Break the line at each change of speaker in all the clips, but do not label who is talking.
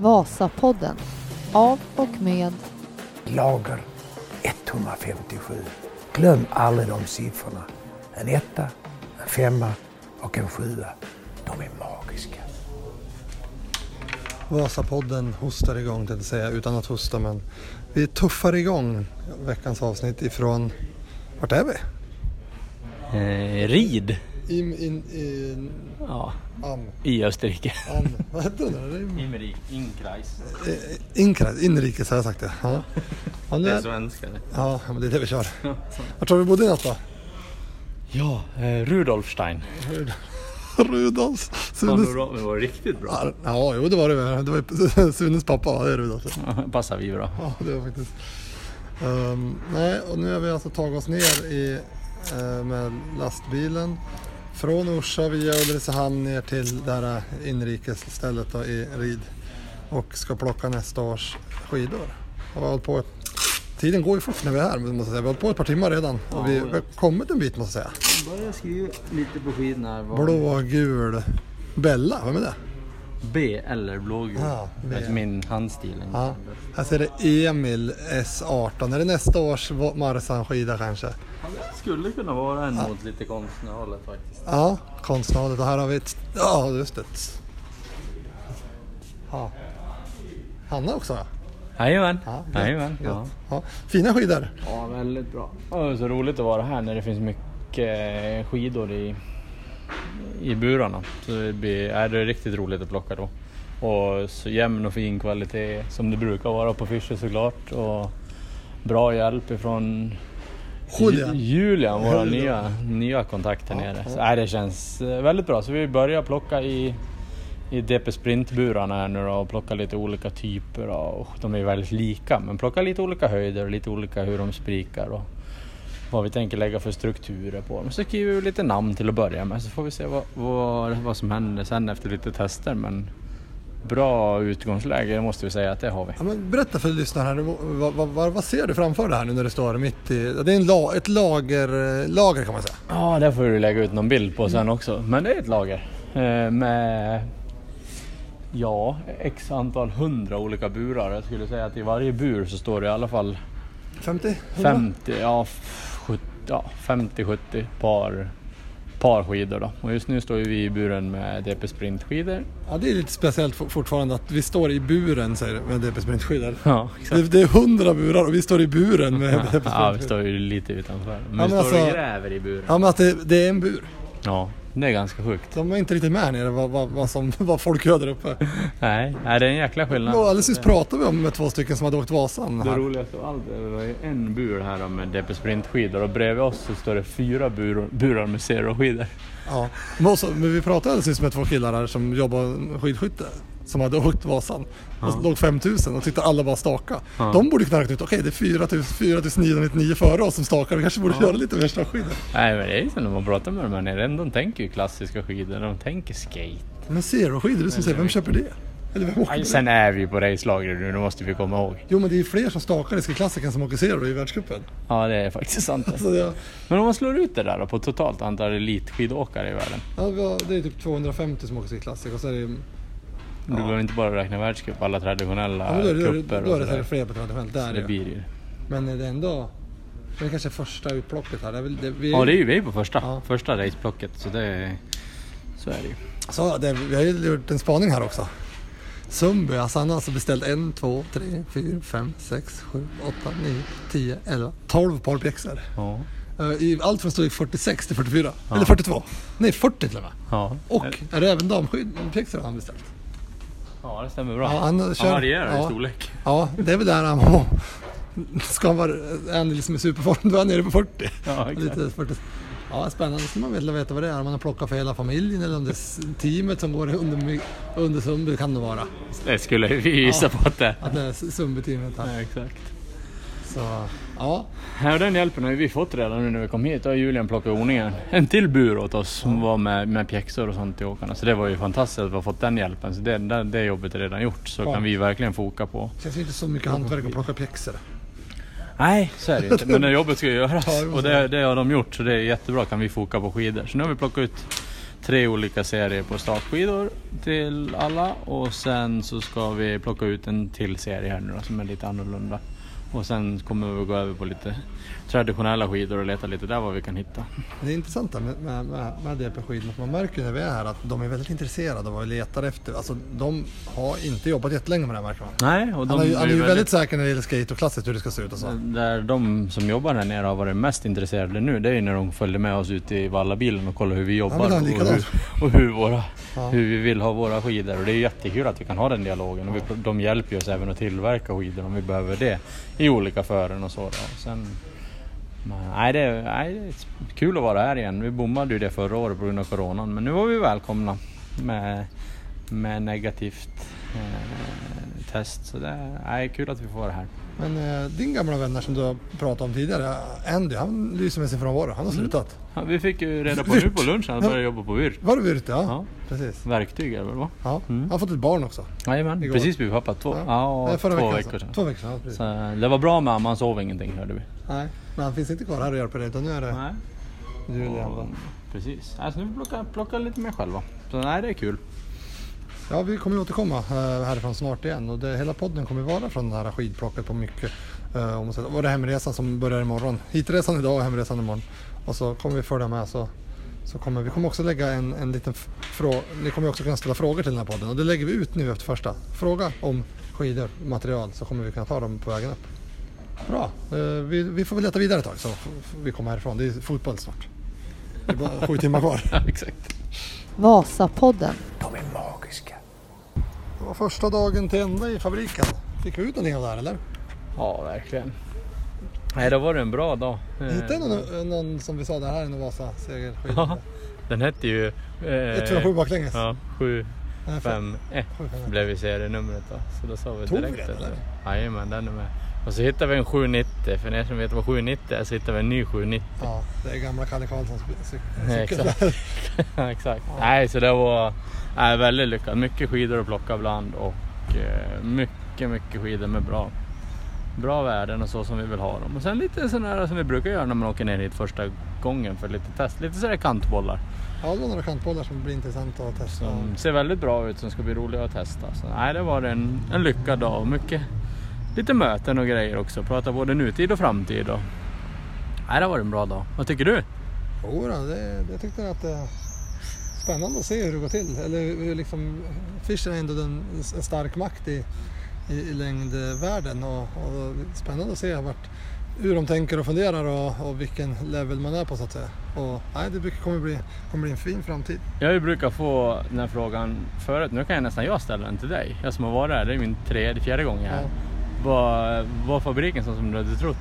Vasapodden av och med
Lager 157. Glöm aldrig de siffrorna. En etta, en femma och en sjua. De är magiska.
Vasapodden hostar igång tänkte jag säga utan att hosta men vi tuffar igång veckans avsnitt ifrån, vart är vi?
Eh, rid
In, in, in,
ja,
am,
i Österrike.
am, vad heter det? nu?
Immerik, Inkreis.
Eh, Inkras, inrikes har jag sagt det. Ja. Ja,
Det är svenska det.
ja, men det är det vi kör. Vart har vi bodde i natt då?
Ja, eh, Rudolfstein.
Rudolfs.
Fan,
Sunes...
det var, det var riktigt bra.
Ja, Ja, jo det var det. Det var Sunes pappa, va? det är Rudolf.
Passar vi bra.
Ja, det var faktiskt. Ehm, nej, och nu har vi alltså tagit oss ner i, eh, med lastbilen från Orsa via Ulricehamn ner till det här inrikesstället då, i Rid och ska plocka nästa års skidor. Har hållit på, tiden går ju fort när vi är här, måste jag säga. Vi har hållit på ett par timmar redan och vi har kommit en bit måste jag säga.
Börjar skriva lite på skidorna.
Blå, gul, Bella, vem är det?
B eller blågul.
Ja, B.
Alltså min handstil.
Ja, här ser det Emil S18. Är det nästa års Marsan-skida kanske?
Det skulle kunna vara en mot lite konstnärhållet faktiskt.
Ja, konstnärligt. Och här har vi ett... Ja, just det. Ja. Hanna också ja.
Jajamän.
Ja,
Jajamän. Ja.
Ja. Fina skidor.
ja, väldigt bra. Ja, det är så roligt att vara här när det finns mycket skidor i, i burarna. Så det, blir, är det riktigt roligt att plocka då. Och så jämn och fin kvalitet som det brukar vara på Fischer såklart. Och bra hjälp ifrån
Julian.
Ju- Julian, vår nya, nya kontakt här
Ja,
nere. Så, nej, det känns eh, väldigt bra. Så vi börjar plocka i, i DP Sprint-burarna här nu då och plocka lite olika typer. då. Och de är väldigt lika men plocka lite olika höjder och lite olika hur de sprikar. Och vad vi tänker lägga för strukturer på dem. Så skriver vi lite namn till att börja med så får vi se vad, vad, vad som händer sen efter lite tester. Men bra utgångsläge det måste vi säga att det har vi.
Ja, berätta för lyssnarna. Vad, vad, vad, ser du framför dig här nu när du står mitt i... Det är en la, ett lager, lager kan man säga.
Ja, det får du lägga ut någon bild på sen också. Men det är ett lager eh, med ja, x antal hundra olika burar. Jag skulle säga att i varje bur så står det i alla fall
50?
50, ja, f- 70, ja 50-70 par, par skidor då. Och just nu står vi i buren med DP Sprint skidor.
Ja, det är lite speciellt for- fortfarande att vi står i buren säger du, med DP Sprintskidor.
Ja,
Det, det är hundra burar och vi står i buren med DP
Ja, vi står ju lite utanför. Men,
Ja,
vi
men
står och
alltså-
gräver i buren.
Ja men att det, det är en bur.
Ja, det är ganska sjukt.
De var inte riktigt med nere vad, vad, vad, som, vad folk gör där uppe.
Nej, nej det är en jäkla skillnad.
Och alldeles nyss pratade vi om med två stycken som hade åkt Vasan
Det
här.
roligaste av allt är att det var ju en bur här med DP Sprint-skidor och bredvid oss så står det fyra burar, burar med Zero-skidor.
Ja. Men, också, men vi pratade alldeles nyss med två killar här som jobbar med skidskytte. Som hade åkt Vasan. Och
Ja.
låg 5000 och tyckte alla bara staka.
Ja.
De borde knackat ut, okej det är 4000 4999 före oss som stakar. Vi kanske borde
Ja.
göra lite mer slagskidor.
Nej men det är ju så när man pratar med de här nere, de tänker ju klassiska skidor, de tänker skate.
Men zero-skidor, du som säger, vem köper det? Eller vem åker
sen är vi ju på racelager nu, det måste vi komma ihåg.
Jo men det är ju fler som stakar i klassiken som åker zero i världscupen.
Ja det är faktiskt sant.
Alltså det,
Men om man slår ut det där då på totalt antal elitskidåkare i världen.
ja, det är typ 250 som åker klassik och så är det
Du behöver inte bara räkna världscup, alla traditionella
Ja, då det, då det,
cuper
då är det fler på traditionellt. Där
det blir ju.
Men det är ändå... Det är kanske första utplocket här. Det är väl, det, vi,
Ja det är ju vi är på första,
Ja.
första raceplocket så det så är det ju.
Så det, vi har ju gjort en spaning här också. Sundby, alltså han har alltså beställt en, två, tre, fyra, fem, sex, sju, åtta, nio, tio, elva, tolv par pjäxor.
Ja.
Eh, I allt från storlek 46 till 44.
Ja.
Eller 42. Nej, 40 till och med.
Ja.
Och är det även har han beställt?
Ja det stämmer bra.
Ja, han
han,
kör-
varierar
ja.
i storlek.
Ja, det är väl där han var. Ska han vara, är han liksom i superform, då är han nere på 40.
Ja.
Lite 40. Ja, spännande. Så man vill veta vad det är. Om man har plockat för hela familjen eller om det är teamet som går under, under Sundby kan det vara.
Det skulle vi gissa
Ja.
på att det
Att det är Sundby-teamet.
Ja, exakt.
Så, ja.
Ja, den hjälpen har vi fått redan nu när vi kom hit. Då har Julian plockat ordningen en till bur åt oss som var med, med pjäxor och sånt till åkarna. Så det var ju fantastiskt att vi har fått den hjälpen. Så det, det, det jobbet är redan gjort. Så
Ja.
kan vi verkligen foka på.
Det känns inte så mycket hantverk att plocka pjäxor.
Nej, så är det inte. Men det jobbet ska ju göras.
Ja,
Och det, det har de gjort. Så det är jättebra. Kan vi foka på skidor. Så nu har vi plockat ut tre olika serier på startskidor till alla och sen så ska vi plocka ut en till serie här nu då, som är lite annorlunda. Och sen kommer vi gå över på lite traditionella skidor och leta lite där vad vi kan hitta.
Det är intressant med, med, med, med DP-skidorna. Man märker när vi är här att de är väldigt intresserade av vad vi letar efter. Alltså, de har inte jobbat jättelänge med det här märker man.
Nej, och de
Han är, han är ju
väldigt-
väldigt säker när det gäller skate och klassiskt hur det ska se ut och så.
Där de som jobbar här nere har varit mest intresserade nu, det är ju när de följde med oss ut i vallabilen och kollade hur vi jobbar
en
och, hur, och hur, våra,
Ja.
hur vi vill ha våra skidor. Och det är jättekul att vi kan ha den dialogen och vi, de hjälper oss även att tillverka skidor om vi behöver det i olika fören och så. Då. Sen, men, nej, det, nej, det är kul att vara här igen. Vi bommade ju det förra året på grund av coronan men nu var vi välkomna med, med negativt eh, test. Så det är nej, kul att vi får vara här.
Men eh, din gamla vänner som du har pratat om tidigare, Andy, han lyser med sin frånvaro. Han har
Mm.
slutat.
Ja, vi fick ju reda på nu på lunchen att han börjar jobba på Vyrt.
Var det Virte? Ja.
Ja.
Precis.
Verktyg är det väl va?
Ja.
Mm.
Han har fått ett barn också.
Jajamän,
Igår.
precis blivit pappa. Två, ja.
Förra
två
veckan,
veckor sedan.
Två veckor sedan, ja, precis.
Så, eh, det var bra med honom, han sov ingenting hörde vi.
Nej, men han finns inte kvar här och hjälper dig utan nu är det
Nej.
Julian.
Och, precis. Alltså, nu får vi plocka, plocka lite mer själva. Så nej, det är kul.
Ja, vi kommer återkomma eh, härifrån snart igen och det, hela podden kommer vara från det här skidplocket på mycket. eh, om säger. Och det hemresan som börjar imorgon. Hitresan idag och hemresan imorgon. Och så kommer vi följa med så, så kommer vi kommer också lägga en, en liten fråga. Ni kommer också kunna ställa frågor till den här podden och det lägger vi ut nu efter första. Fråga om skidor, material så kommer vi kunna ta dem på vägen upp. Bra, eh, vi, vi får väl leta vidare ett tag så vi kommer härifrån. Det är fotboll snart. Det är bara sju timmar kvar.
Ja, exakt.
Vasapodden.
De är magiska.
Var första dagen till ända i fabriken. Fick vi ut någonting av det här eller?
Ja, verkligen. Nej, det var det en bra dag. Eh,
Hittade jag någon, någon som vi sa, det här är en Vasa segerskida?
Ja, Den hette ju... Eh,
147 baklänges?
Ja, 7,
Nej,
5, 1
Sju, fem, ett.
blev vi serienumret då. Så då sa vi
Tog vi
direkt
den,
att-
eller?
Jajamän, den är med. Och så hittade vi en 790. För er som vet vad 790 är så hittade vi en ny 790.
Ja, det är gamla Kalle Karlssons cykel.
exakt. Ja, Exakt. Nej, så det var nej, väldigt lyckat. Mycket skidor att plocka ibland och eh, mycket, mycket skidor med bra, bra värden och så som vi vill ha dem. Och sen lite sådana som vi brukar göra när man åker ner hit första gången för lite test. Lite sådär kantbollar
Ja, det var några kantbollar som blir intressanta att testa.
som ser väldigt bra ut som ska bli roliga att testa. Så, nej, det var en, en lyckad dag och mycket lite möten och grejer också. Prata både nutid och framtid. Och, nej, det var en bra dag. Vad tycker du?
Jo, då, det, jag tyckte att det är spännande att se hur det går till. Eller liksom, Fischer är ändå den, en stark makt i, i, i längdvärlden och, och spännande att se vart, hur de tänker och funderar och, och vilken level man är på så att säga. Och, nej, det brukar- kommer bli, kommer bli en fin framtid.
Jag brukat få den här frågan förut. Nu kan jag nästan jag ställa den till dig. Jag som har varit här. Det är min tredje, fjärde gång här.
Ja.
Var, var fabriken så som du hade trott?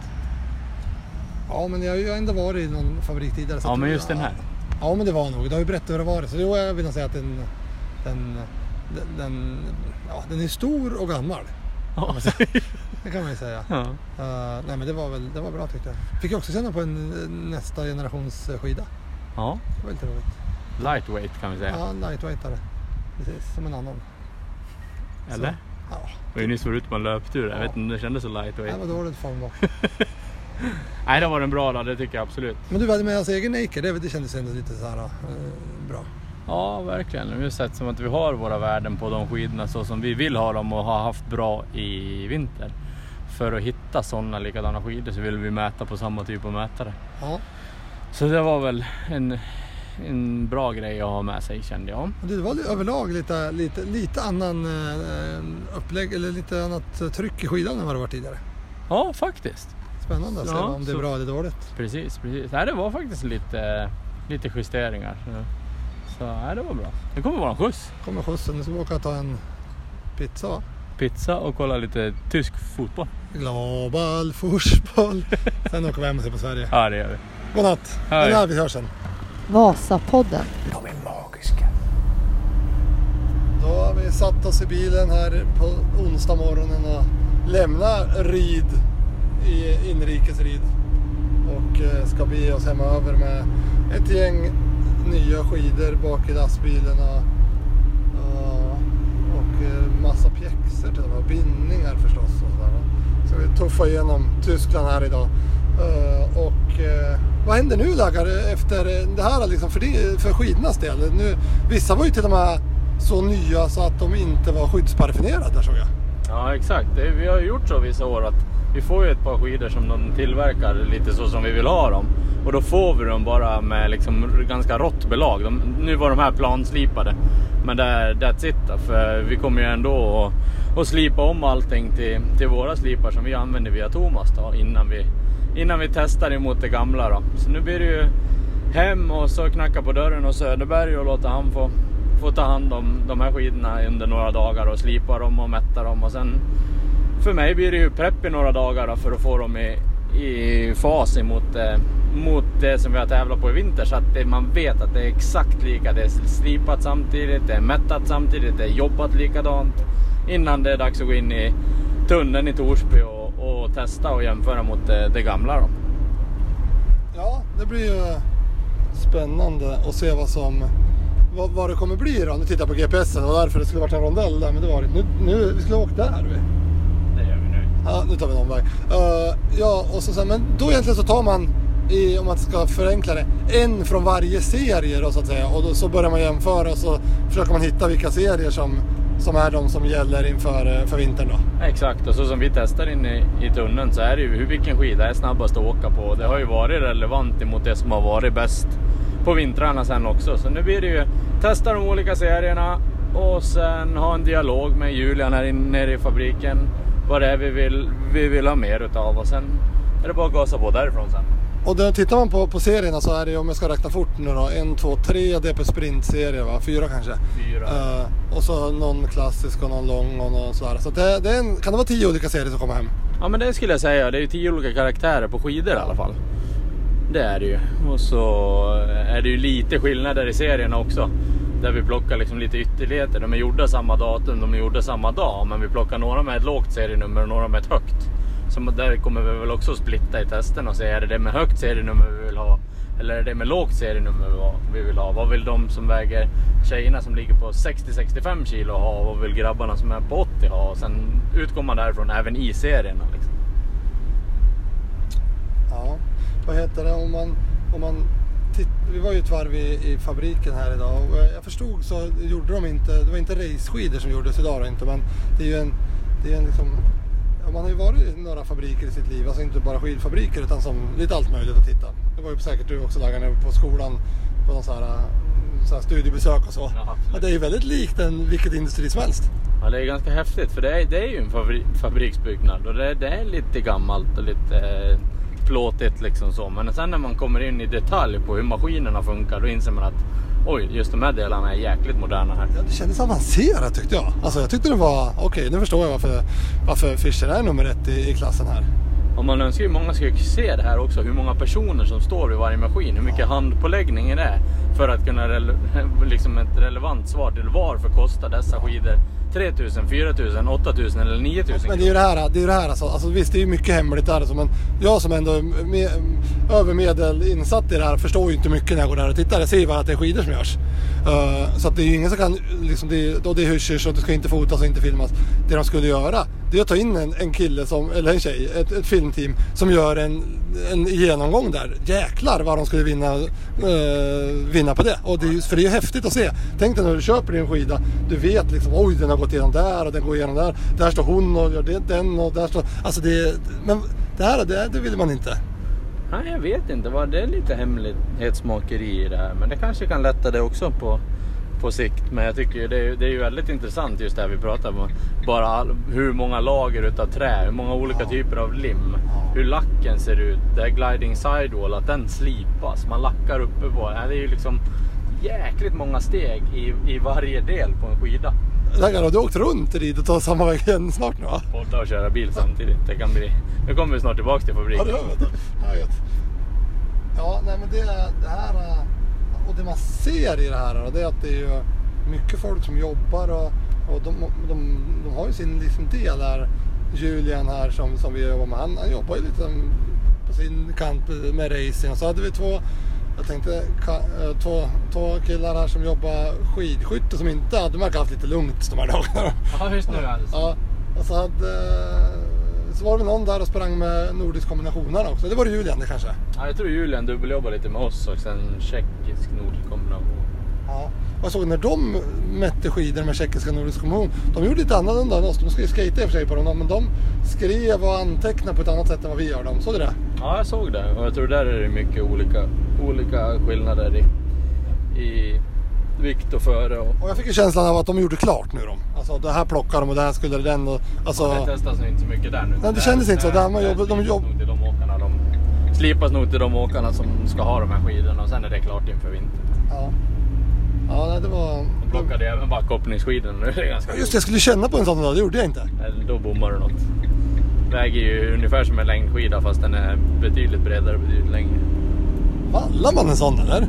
Ja, men jag har ju ändå varit i någon fabrik tidigare. så
Ja, men just den här.
Ja, men det var nog. Du har ju berättat hur det var. Så jo, jag vill nog säga att den, den, den, den, ja, den är stor och gammal.
Ja.
Det kan man ju säga.
ja.
Uh, nej, men det var väl det var bra tyckte jag. Fick jag också känna på en eh, nästa generations eh, skida.
ja.
Det var lite roligt.
Lightweight kan vi säga.
Ja, lightweightare. Precis, som en annan.
Eller?
Ja,
Det var ju nyss ute på en löptur. Jag
Ja.
vet inte om det kändes så
det
lightweight.
var dåligt form då.
Nej, det var en bra dag. Det tycker jag absolut.
Men du hade med oss egen Naker, det, det kändes ändå lite så här eh, bra.
Ja, verkligen. Vi har sett som att vi har våra värden på de skidorna så som vi vill ha dem och har haft bra i vinter. För att hitta sådana likadana skidor så vill vi mäta på samma typ av mätare.
Ja.
Så det var väl en, en bra grej att ha med sig kände jag.
Det var överlag lite, lite, lite annan eh, upplägg eller lite annat tryck i skidan än vad det var tidigare.
Ja, faktiskt.
Spännande att se
Ja,
om det är
så-
bra eller dåligt.
Precis, precis. Nej, det var faktiskt lite, lite justeringar. Så, så nej, det var bra. Det kommer vara en skjuts.
Kommer skjutsen, nu ska vi åka och ta en pizza va?
Pizza och kolla lite tysk fotboll.
Global fotboll. Sen åker vi hem och ser på Sverige.
Ja, det gör vi.
God natt!
Hej.
Men här, vi hörs sen.
Vasapodden.
De är magiska.
Då har vi satt oss i bilen här på onsdag morgonen och lämnar Rid i inrikesrid och eh, ska bege oss hemöver med ett gäng nya skidor bak i lastbilen och, eh, massa pjäxor till och med, bindningar förstås. Och sådär. Så vi tuffa igenom Tyskland här idag. Eh, och vad händer nu Laggar efter det här liksom för, det, för skidornas del? Nu, vissa var ju till och med så nya så att de inte var skyddsparfinerade såg jag.
Ja exakt, det, vi har gjort så vissa år att vi får ju ett par skidor som de tillverkar lite så som vi vill ha dem. Och då får vi dem bara med liksom ganska rått belag. De, nu var de här planslipade. Men det, that's it för vi kommer ju ändå att, att slipa om allting till, till våra slipar som vi använder via Thomas då, innan, vi, innan vi testar emot det gamla. Då. Så nu blir det ju hem och så knacka på dörren hos Söderberg och låta han få, få ta hand om de här skidorna under några dagar och slipa dem och mätta dem. Och sen för mig blir det ju prepp i några dagar då, för att få dem i, i fas emot eh, mot det som vi har tävlat på i vinter så att det, man vet att det är exakt lika. Det är slipat samtidigt, det är mättat samtidigt, det är jobbat likadant innan det är dags att gå in i tunneln i Torsby och, och testa och jämföra mot det, det gamla. Då.
Ja, det blir ju spännande att se vad som vad, vad det kommer bli då. Nu tittar jag på GPSen och därför det skulle varit en rondell där men det var det Nu, nu vi skulle ha åkt där vi.
Det gör vi nu.
Ja, nu tar vi en omväg. Uh, ja, och så, men då egentligen så tar man i, om man ska förenkla det, en från varje serie då, så att säga. Och då, så börjar man jämföra och så försöker man hitta vilka serier som, som är de som gäller inför eh, för vintern. Då.
Exakt, och så som vi testar inne i, tunneln så är det ju vilken skida är snabbast att åka på. Det har ju varit relevant emot det som har varit bäst på vintrarna sen också. Så nu blir det ju testa de olika serierna och sen ha en dialog med Julian här inne nere i fabriken. Vad det är vi vill, vi vill ha mer utav och sen är det bara att gasa på därifrån sen.
Och då tittar man på, på serierna så är det om jag ska räkna fort nu då, en, två, tre DP Sprint-serier va? Fyra kanske?
Fyra.
Uh, och så någon klassisk och någon lång och någon sådär. Så det, det är en, kan det vara tio olika serier som kommer hem?
Ja men det skulle jag säga. Det är ju tio olika karaktärer på skidor i alla fall. Det är det ju. Och så är det ju lite skillnader i serierna också. Där vi plockar liksom lite ytterligheter. De är gjorda samma datum, de är gjorda samma dag. Men vi plockar några med ett lågt serienummer och några med ett högt. Så där kommer vi väl också splitta i testen och se är det det med högt serienummer vi vill ha eller är det med lågt serienummer vi vill ha? Vad vill de som väger tjejerna som ligger på 60-65 kilo ha? Och vad vill grabbarna som är på 80 ha? Och sen utgår man därifrån även i serierna. Liksom.
Ja, vad heter det om man, om man vi var ju ett varv i, i, fabriken här idag och jag förstod så gjorde de inte, det var inte raceskidor som gjordes idag då inte men det är ju en, det är en liksom man har ju varit i några fabriker i sitt liv, alltså inte bara skidfabriker utan som lite allt möjligt att titta. Det var ju säkert du också Laggan på skolan på någon sån här, så här studiebesök och så. Ja, ja, det är ju väldigt likt en vilket industri som helst.
Ja det är ganska häftigt för det är, det är ju en fabri fabriksbyggnad och det, det, är lite gammalt och lite eh, plåtigt liksom så. Men sen när man kommer in i detalj på hur maskinerna funkar då inser man att oj, just de här delarna är jäkligt moderna här.
Ja, det kändes avancerat tyckte jag. Alltså jag tyckte det var, okej okay, nu förstår jag varför, varför Fischer är nummer ett i, i klassen här.
Och man önskar ju många skulle se det här också, hur många personer som står vid varje maskin, hur mycket ja. handpåläggning är det? För att kunna, liksom ett relevant svar till varför kostar dessa skidor 3000, 4000, 8000 eller 9000
Men det är ju det här, det är det här alltså, alltså visst det är ju mycket hemligt där alltså, men jag som ändå är med, övermedel insatt i det här förstår ju inte mycket när jag går där och tittar. Jag ser ju bara att det är skidor som görs. Uh, så att det är ju ingen som kan, liksom, det, är, det är hysch och det ska inte fotas och inte filmas. Det de skulle göra, det är att ta in en, en kille, som, eller en tjej, ett, ett filmteam som gör en, en genomgång där. Jäklar vad de skulle vinna, eh, vinna på det. Och det är, för det är ju häftigt att se. Tänk dig när du köper din skida, du vet liksom oj den har gått igenom där och den går igenom där. Där står hon och gör det, den och där står... Alltså det, men det här det, det vill man inte.
Nej, jag vet inte. Var det är lite hemlighetsmakeri i det här. Men det kanske kan lätta det också på, på sikt. Men jag tycker det är, det är ju väldigt intressant just det här vi pratar om. Bara hur många lager utav trä, hur många olika ja. typer av lim. Hur lacken ser ut. Det här gliding sidewall, att den slipas. Man lackar uppe på. Det är ju liksom jäkligt många steg i, i varje del på en skida.
Ragnar, har du åkt runt dit och tar samma väg igen snart nu va?
Podda och köra bil samtidigt. Det kan bli... Nu kommer vi snart tillbaka till fabriken.
Ja, det gör vi. Ja, nej men det, det här... Och det man ser i det här det är att det är ju mycket folk som jobbar och, och de, de, de har ju sin liksom del där. Julian här som, som vi jobbar med, han, han jobbar ju lite på sin kant med racing. Så hade vi två jag tänkte eh, två, två killar här som jobbar skidskytte som inte hade, de verkar haft lite lugnt de här dagarna.
Ja, just nu alltså.
Ja, och så hade så var det någon där och sprang med nordisk kombinationerna också. Det var det Julian det kanske?
Ja, jag tror Julian dubbeljobbade lite med oss och sen tjeckisk nordkombination.
Ja. Och jag såg när de mätte skidor med tjeckiska nordisk kombination. De gjorde lite annorlunda än oss. De ska ju skata i och för sig på dem men de skrev och antecknade på ett annat sätt än vad vi gör. Dem. Såg du det?
Ja, jag såg det och jag tror där är det mycket olika, olika skillnader i, i vikt och före. Och...
Och jag fick ju känslan av att de gjorde klart nu de. Alltså det här plockar de och det här skulle den och... Alltså...
Det testas nog inte så mycket där nu.
Nej, det kändes inte så. Där man de jobb-
nog till de åkarna. De slipas nog till de åkarna som ska ha de här skidorna och sen är det klart inför vintern.
Ja. Ja, nej, det var...
De plockade även backhoppningsskidorna nu. Det är ganska
Just det, jag skulle känna på en sån dag. Det gjorde jag inte.
Eller Då bommar du något. Väger ju ungefär som en längdskida fast den är betydligt bredare och betydligt längre.
Vallar man en sån eller?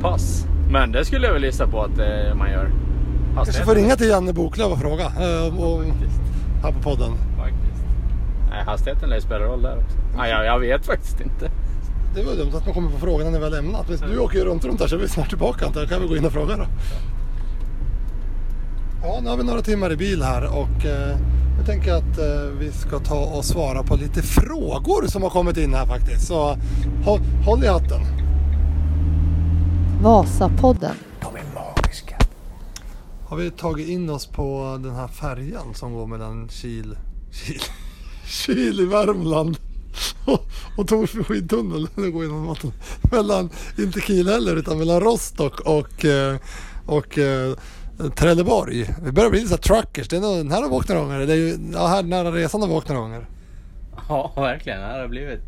Pass. Men det skulle jag väl gissa på att eh, man gör.
Kanske får ringa till Janne Boklöv och fråga. eh, Och,
Faktiskt.
här på podden.
faktiskt. Nej, hastigheten lär ju spela roll där också. Nej, jag, jag vet faktiskt inte.
Det var dumt att man kommer på frågan när vi har lämnat. Du åker ju runt runt här så är vi snart tillbaka. antar jag. kan vi gå in och fråga då. Ja, nu har vi några timmar i bil här och eh, jag tänker att eh, vi ska ta och svara på lite frågor som har kommit in här faktiskt. Så håll, håll i hatten.
Vasapodden.
De är magiska.
Har vi tagit in oss på den här färjan som går mellan Kil, Kil, Kil i Värmland och, och Torsby skidtunnel. Den går genom vatten. Mellan, inte Kiel heller, utan mellan Rostock och, eh, och eh, Trelleborg. Vi börjar bli lite så truckers. Det är nog, den här har vi åkt några gånger. Det är ju, ja, här nära resan har vi åkt några gånger.
Ja, verkligen. Det här har blivit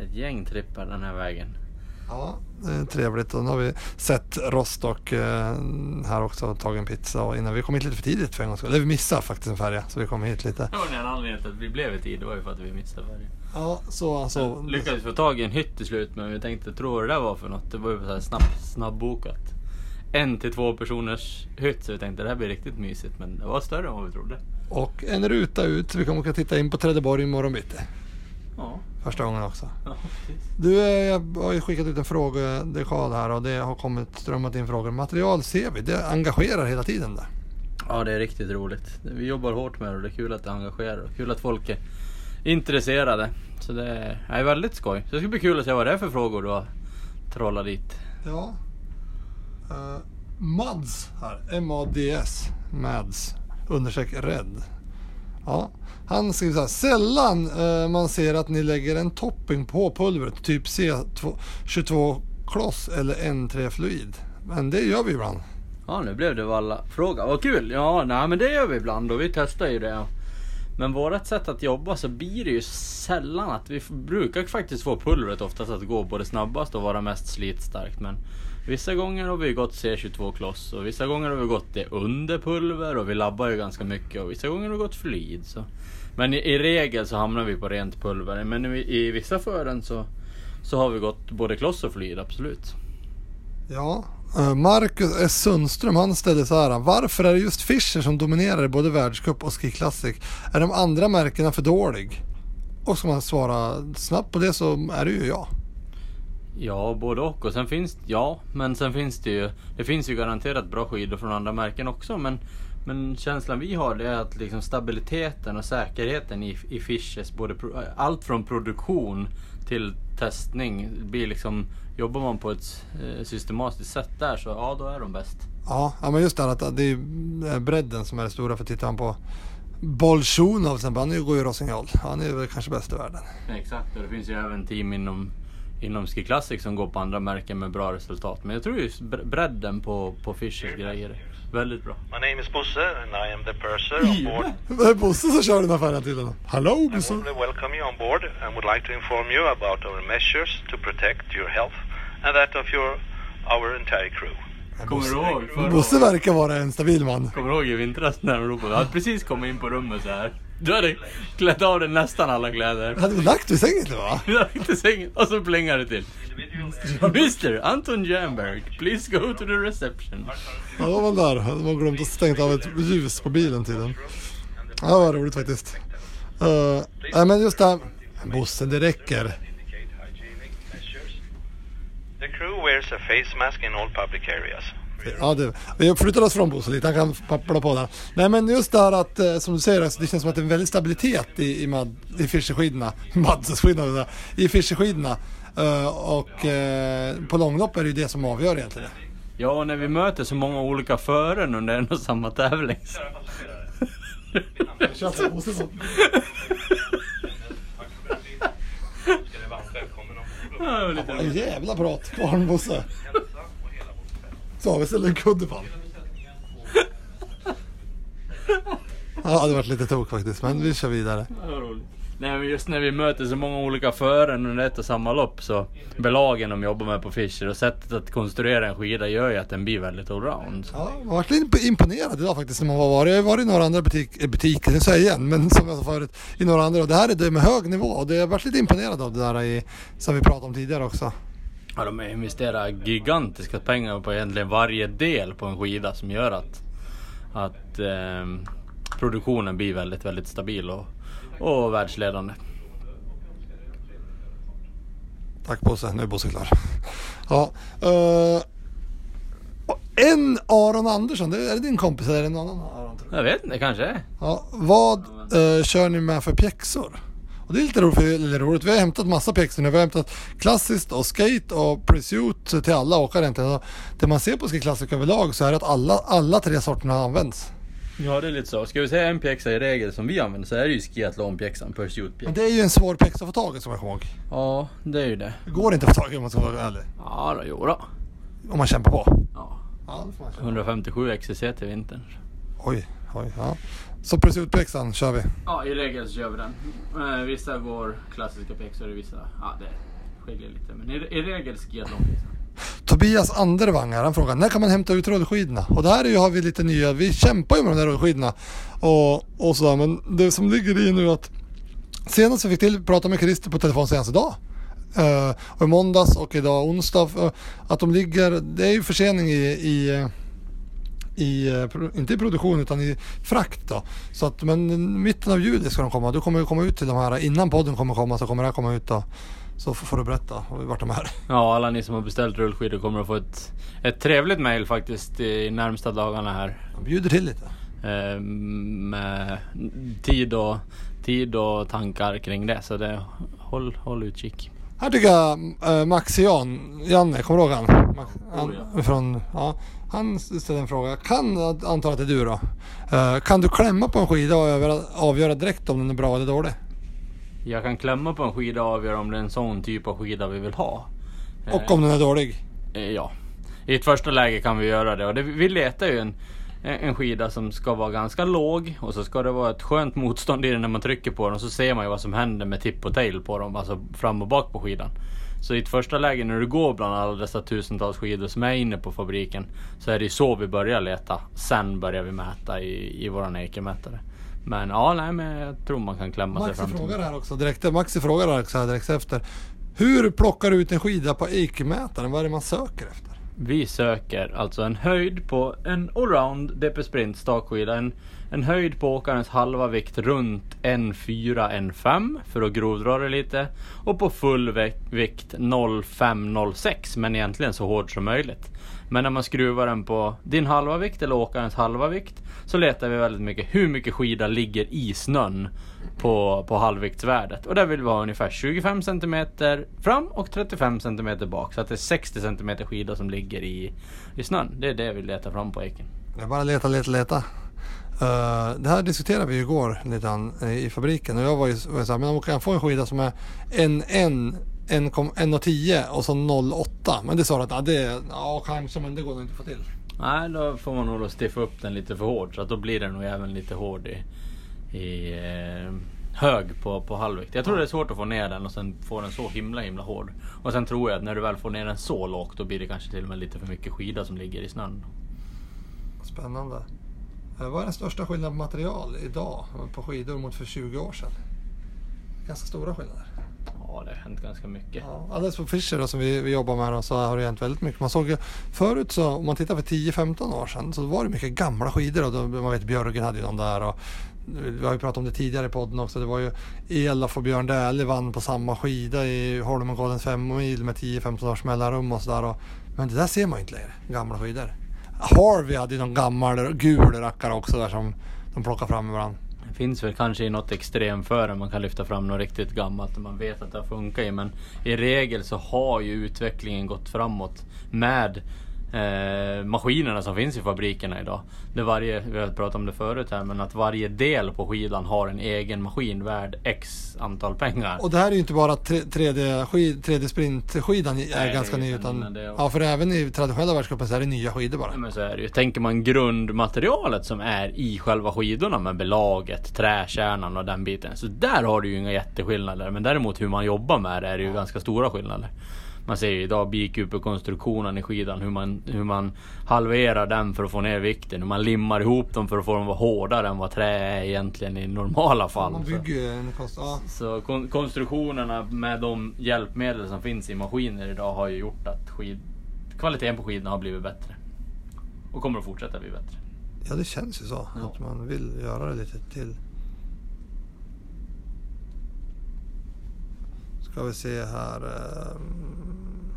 ett gäng trippar den här vägen.
Ja, det är trevligt. Och nu har vi sett Rostock eh, här också och tagit en pizza. Och innan vi kom hit lite för tidigt för en gångs skull. Eller vi missade faktiskt en färja. Så vi kom hit lite.
Det var en anledning till att vi blev i tid. Det var ju för att vi missade färjan.
Ja, så alltså.
Lyckades få tag i en hytt till slut men vi tänkte, tror det där var för något? Det var ju så här snabb, snabbbokat. En till två personers hytt så vi tänkte det här blir riktigt mysigt men det var större än vad vi trodde.
Och en ruta ut. Vi kommer åka titta in på Trelleborg imorgon bitti.
Ja,
Första gången också.
ja.
Du, eh, jag har ju skickat ut en frågedekal här och det har kommit strömmat in frågor. Material ser vi, det engagerar hela tiden där.
Ja det är riktigt roligt. Vi jobbar hårt med det och det är kul att det engagerar och kul att folk är intresserade. Så det är, väldigt skoj. Så det ska bli kul att se vad det är för frågor du har trollat dit.
Ja. Uh, Mads här, M-A-D-S, Mads, understreck rädd. Ja, han skriver så här, sällan eh, man ser att ni lägger en topping på pulvret, typ C22 kloss eller N3 fluid. Men det gör vi ibland.
Ja nu blev det valla fråga. Vad kul! Ja nej men det gör vi ibland och vi testar ju det. Men vårt sätt att jobba så blir det ju sällan att vi brukar faktiskt få pulvret oftast att gå både snabbast och vara mest slitstarkt. Men vissa gånger har vi gått C22 kloss och vissa gånger har vi gått det under pulver och vi labbar ju ganska mycket och vissa gånger har vi gått fluid. Så. Men i, i regel så hamnar vi på rent pulver. Men i, i vissa fören så, så har vi gått både kloss och fluid absolut.
Ja, eh, Marcus S Sundström han ställde så här. Varför är det just Fischer som dominerar i både världscup och Ski Classic? Är de andra märkena för dålig? Och ska man svara snabbt på det så är det ju ja.
Ja, både och. Och sen finns ja, men sen finns det ju Det finns ju garanterat bra skidor från andra märken också men men känslan vi har det är att liksom stabiliteten och säkerheten i, i Fischers, både allt från produktion till testning blir liksom Jobbar man på ett eh, systematiskt sätt där så ja, då är de bäst.
Ja, ja men just det att det är eh, bredden som är det stora. För tittar man på Bolsjunov till exempel, han går ju Rossignol. Han är väl kanske bäst i världen.
Exakt, och det finns ju även team inom Inom Ski Classic som går på andra märken med bra resultat. Men jag tror just bre- bredden på, på Fischers grejer är väldigt bra.
My name is Bosse and I am the purser on board.
Det är Bosse som kör den här färjan till den. Hallå
I
Bosse!
warmly welcome you on board and would like to inform you about our measures to protect your health and that of your our entire crew.
Kommer du ihåg?
Bosse verkar vara en stabil man.
Kommer du ihåg i vintras när de ropade? Jag hade precis kommit in på rummet så här. Du hade klätt av dig nästan alla kläder.
Hade vi lagt vid sängen nu va?
Du hade inte sängen. Och så plingar det till. Mr Anton Jernberg, please go to the reception.
Ja, då var man där. De har glömt att stänga av ett ljus på bilen till den. Ja, det var roligt faktiskt. Uh, nej men just det här. Bosse, det räcker.
The crew wears a face mask in all public areas.
Ja, det, vi flyttar oss från Bosse lite, han kan pappla på där. Nej men just det här att, eh, som du säger, alltså, det känns som att det är en väldig stabilitet i, i, mad, i fischerskidorna. Madseskidorna, i fischerskidorna. Uh, och uh, på långlopp är det ju det som avgör egentligen.
Ja, och när vi möter så många olika fören under en och samma tävling.
jävla prat med Bosse. Kudde på honom. Ja, det varit lite tok faktiskt, men vi kör vidare.
Nej men just när vi möter så många olika fören under ett och samma lopp så belagen de jobbar med på Fischer och sättet att konstruera en skida gör ju att den blir väldigt allround.
Ja, jag har varit imponerad idag faktiskt när man var varit. Jag har varit i några andra butik, eh, butiker, det säger jag igen, men som jag sa förut, i några andra. Och det här är det med hög nivå och det har jag varit lite imponerad av det där i, som vi pratade om tidigare också.
Ja, de investerar gigantiska pengar på egentligen varje del på en skida som gör att, att ehm, produktionen blir väldigt, väldigt stabil och, och världsledande.
Tack Bosse, nu är Bosse klar. Ja, eh, en Aron Andersson, är det din kompis eller är det någon annan Aron?
Jag vet inte, kanske.
Ja, vad eh, kör ni med för pjäxor? Och det är lite roligt, för, eller roligt. vi har hämtat massa pjäxor nu. Vi har hämtat klassiskt och skate och pursuit till alla åkare. Och Det man ser på Ski Classic överlag så är det att alla, alla tre sorterna används.
Ja, det är lite så. Ska vi säga en pjäxa i regel som vi använder så är det ju skiathlonpjäxan, pursuit
Men
pjäxa.
det är ju en svår pjäxa att få tag i som jag kommer ihåg.
Ja, det är ju det.
Det går inte att få tag i om man ska vara ärlig.
Ja, då, jo då.
Om man kämpar på.
Ja.
Ja, det får man köra.
157 XCC till vintern.
Oj, oj, ja. Så pursuit-pjäxan kör vi.
Ja, i regel så gör vi den. Eh, vissa går klassiska pjäxor vissa, ja det skiljer lite. Men i, i regel skiathlonpjäxan.
Tobias Andervang här, han frågar när kan man hämta ut rullskidorna? Och där är ju, har vi lite nya, vi kämpar ju med de där rullskidorna. Och, och sådär, men det som ligger i nu att senast vi fick till prata med Christer på telefon senast idag. Uh, och i måndags och idag onsdag. eh, att de ligger, det är ju försening i, i eh, i, eh, inte i produktion utan i frakt då. Så att, men mitten av juli ska de komma. Du kommer komma ut till de här, innan podden kommer komma så kommer det här komma ut då. Så får, får du berätta vart de är.
Ja, alla ni som har beställt rullskidor kommer att få ett, ett trevligt mail faktiskt i närmsta dagarna här.
De bjuder till lite.
Eh, med tid och, tid och tankar kring det. Så det, håll, håll utkik.
Här tycker jag äh, Max Jan, Janne, kommer du ihåg han? Max, han,
Oh,
från, ja, han ställde en fråga. Kan, antar att det är du då. Eh, kan du klämma på en skida och avgöra, avgöra direkt om den är bra eller dålig?
Jag kan klämma på en skida och avgöra om det är en sån typ av skida vi vill ha.
Och om den är dålig?
Eh, Ja. I ett första läge kan vi göra det och det, vi letar ju en, en skida som ska vara ganska låg och så ska det vara ett skönt motstånd i den när man trycker på den och så ser man ju vad som händer med tipp och tail på dem, alltså fram och bak på skidan. Så i ett första läge när du går bland alla dessa tusentals skidor som är inne på fabriken så är det ju så vi börjar leta. Sen börjar vi mäta i, i våran Eike-mätare. Men ja, nej men jag tror man kan klämma sig
Maxi
fram till
frågar här också direkt, Maxi frågar här också här direkt efter. Hur plockar du ut en skida på Eike-mätaren? Vad är det man söker efter?
Vi söker alltså en höjd på en allround DP Sprint stakskida. En, en höjd på åkarens halva vikt runt 1,4-1,5 för att grovdra det lite. Och på full vikt 0,5-0,6 men egentligen så hård som möjligt. Men när man skruvar den på din halva vikt eller åkarens halva vikt så letar vi väldigt mycket hur mycket skida ligger i snön på, på halvviktsvärdet. Och där vill vi ha ungefär 25 cm fram och 35 cm bak. Så att det är 60 cm skida som ligger i, i snön. Det är det vi letar fram på eken.
Jag bara leta, leta, leta. Eh, det här diskuterade vi ju igår lite grann eh, i fabriken och jag var ju, var ju såhär, men om kan jag få en skida som är en, en, 1,10 och så 0,8. Men det sa du att ja, det, ja kanske men det går nog inte att få till.
Nej, då får man nog då stiffa upp den lite för hårt. Så att då blir den nog även lite hård i, i eh, hög på, på halvvikt. Jag tror det är svårt att få ner den och sen få den så himla himla hård. Och sen tror jag att när du väl får ner den så lågt då blir det kanske till och med lite för mycket skida som ligger i snön.
Spännande. Eh, Vad är den största skillnaden på material idag på skidor mot för 20 år sedan? Ganska stora skillnader.
Ja, det har hänt ganska mycket.
Ja, alldeles på Fischer då, som vi, vi jobbar med då, så har det hänt väldigt mycket. Man såg förut så, om man tittar för 10-15 år sedan så var det mycket gamla skidor. Och då, man vet Björgen hade ju de där. Och, vi har ju pratat om det tidigare i podden också. Det var ju Elof och Björn Dählie vann på samma skida i Holmenkollens 5 mil med 10-15 års mellanrum och sådär. Men det där ser man ju inte längre, gamla skidor. Harvey hade ju någon gammal gul rackare också där som de plockar fram ibland.
Det finns väl kanske i något extremföre man kan lyfta fram något riktigt gammalt och man vet att det har funkat i. Men i regel så har ju utvecklingen gått framåt med eh, maskinerna som finns i fabrikerna idag. Det varje, vi har pratat om det förut här, men att varje del på skidan har en egen maskin värd X antal pengar.
Och det här är ju inte bara 3D, skid, 3D sprintskidan är
Nej,
ganska ny utan ja, för även i traditionella världscupen så är det nya skidor bara.
Ja, Men så är det ju. Tänker man grundmaterialet som är i själva skidorna med belaget, träkärnan och den biten. Så där har du ju inga jätteskillnader. Men däremot hur man jobbar med det är det ju ganska stora skillnader. Man ser ju idag bikupekonstruktionen i skidan, hur man, hur man halverar den för att få ner vikten. Hur man limmar ihop dem för att få dem att vara hårdare än vad trä är egentligen i normala fall.
Man bygger en kost... Ja.
så kon- konstruktionerna med de hjälpmedel som finns i maskiner idag har ju gjort att skid, kvaliteten på skidorna har blivit bättre. Och kommer att fortsätta bli bättre.
ja, det känns ju så.
Ja.
Att man vill göra det lite till. Ska vi se här. ehm,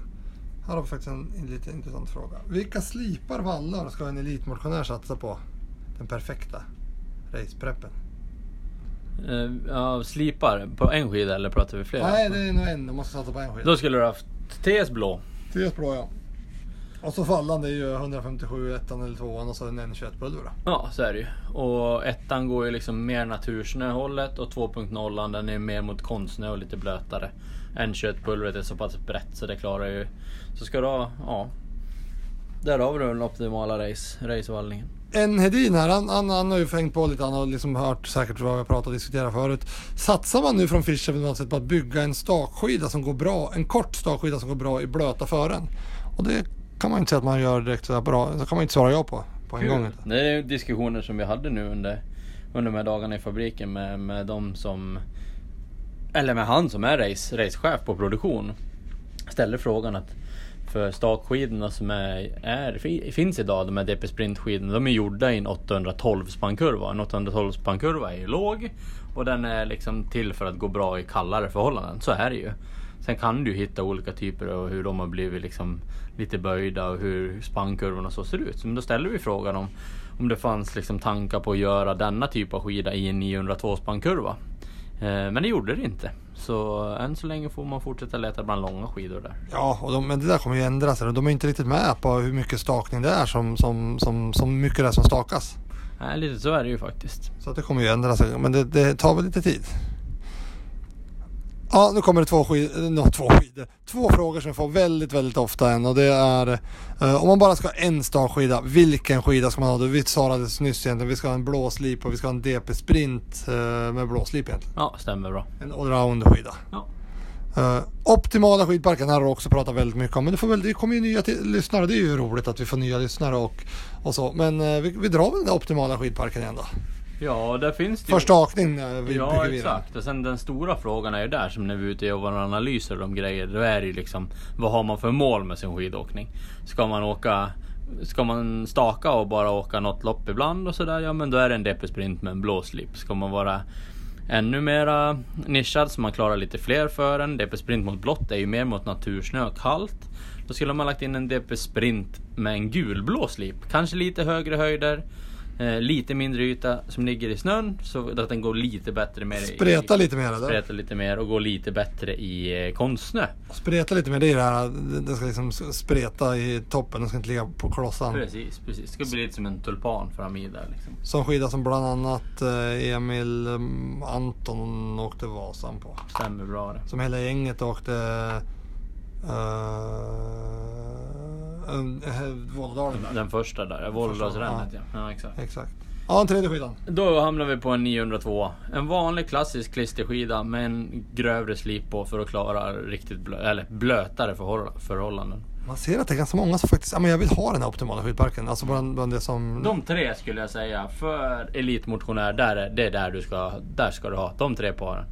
Här har vi faktiskt en, en lite intressant fråga. Vilka slipar vallar ska en elitmotionär satsa på? Den perfekta racepreppen.
Eh, ja, slipar på en skida eller pratar vi flera?
Nej, det är nog en. Du måste satsa på en skida.
Då skulle du haft TS blå.
Är bra ja. Och så fallan det är ju 157 ettan eller tvåan och så en N21 pulver då.
Ja, så är det ju. Och ettan går ju liksom mer natursnöhållet och 2.0 den är mer mot konstsnö och lite blötare. N21-pulvret är så pass brett så det klarar ju... Så ska du ha, ja. Där har vi den optimala race, racevallningen.
En Hedin här, han, han, han har ju hängt på lite, han har liksom hört säkert vad vi har pratat och diskuterat förut. Satsar man nu från Fischer på något sätt på att bygga en stakskida som går bra, en kort stakskida som går bra i blöta fören? Och det kan man inte säga att man gör direkt sådär bra, det kan man inte svara ja på, på en gång. inte.
Det är diskussioner som vi hade nu under, under de här dagarna i fabriken med, med de som... Eller med han som är race, racechef på produktion. Ställde frågan att för stakskidorna som är, är, fi- finns idag, de här DP Sprint-skidorna, de är gjorda i en 812 spannkurva. En 812 spannkurva är ju låg och den är liksom till för att gå bra i kallare förhållanden. Så är det ju. Sen kan du hitta olika typer av hur de har blivit liksom lite böjda och hur spannkurvorna så ser ut. Men då ställer vi frågan om, om det fanns liksom tankar på att göra denna typ av skida i en 902 spannkurva. Eh, men det gjorde det inte. Så än så länge får man fortsätta leta bland långa skidor där.
Ja, och de, men det där kommer ju ändra sig. De är inte riktigt med på hur mycket stakning det är som, som, som, som mycket det är som stakas.
Nej, lite så är det ju faktiskt.
Så det kommer ju ändra sig, men det, det tar väl lite tid. Ja, nu kommer det två skidor, no, två skidor. Två frågor som jag får väldigt, väldigt ofta än och det är eh, om man bara ska ha en stakskida, vilken skida ska man ha? då? Vi svarade nyss egentligen, vi ska ha en blå slip och vi ska ha en DP Sprint eh, med blå slip egentligen.
Ja, stämmer bra.
En allround skida.
Ja.
Eh, optimala skidparken här har vi också pratat väldigt mycket om. Men det, får väl, det kommer ju nya lyssnare. Det är ju roligt att vi får nya lyssnare och, och så. Men eh, vi, vi drar väl den optimala skidparken igen då.
Ja, där finns det ju...
För stakning eh, vi
Ja exakt och sen den stora frågan är ju där som när vi är ute och gör våra analyser och de grejer. Då är det ju liksom vad har man för mål med sin skidåkning? Ska man åka Ska man staka och bara åka något lopp ibland och sådär, ja men då är det en DP Sprint med en blå slip. Ska man vara ännu mera nischad så man klarar lite fler för en. DP Sprint mot blått är ju mer mot natursnö och kallt. Då skulle man lagt in en DP Sprint med en gulblå slip. Kanske lite högre höjder. Eh, lite mindre yta som ligger i snön så att den går lite bättre med
Spreta
i,
lite mer.
Spreta lite mer och går lite bättre i eh, konstsnö.
Spreta lite mer. Det är det här. Den ska liksom spreta i toppen. Den ska inte ligga på klossan.
Precis, precis. Det ska bli lite som en tulpan fram i där liksom.
Som skida som bland annat eh, Emil mm, Anton åkte Vasan på.
Stämmer bra det.
Som hela gänget åkte uh, Vålådalen. där.
Den första där, Vålådalsrännet ja.
Ja.
exakt.
Exakt. Ja, tredje skidan.
Då hamnar vi på en 902. En vanlig klassisk klisterskida med en grövre slip på för att klara riktigt blö eller blötare förhåll förhållanden.
Man ser att det är ganska många som faktiskt, ja men jag vill ha den här optimala skidparken. Alltså bland, bland det som...
De tre skulle jag säga för elitmotionär, där är, det är där du ska, där ska du ha de tre paren.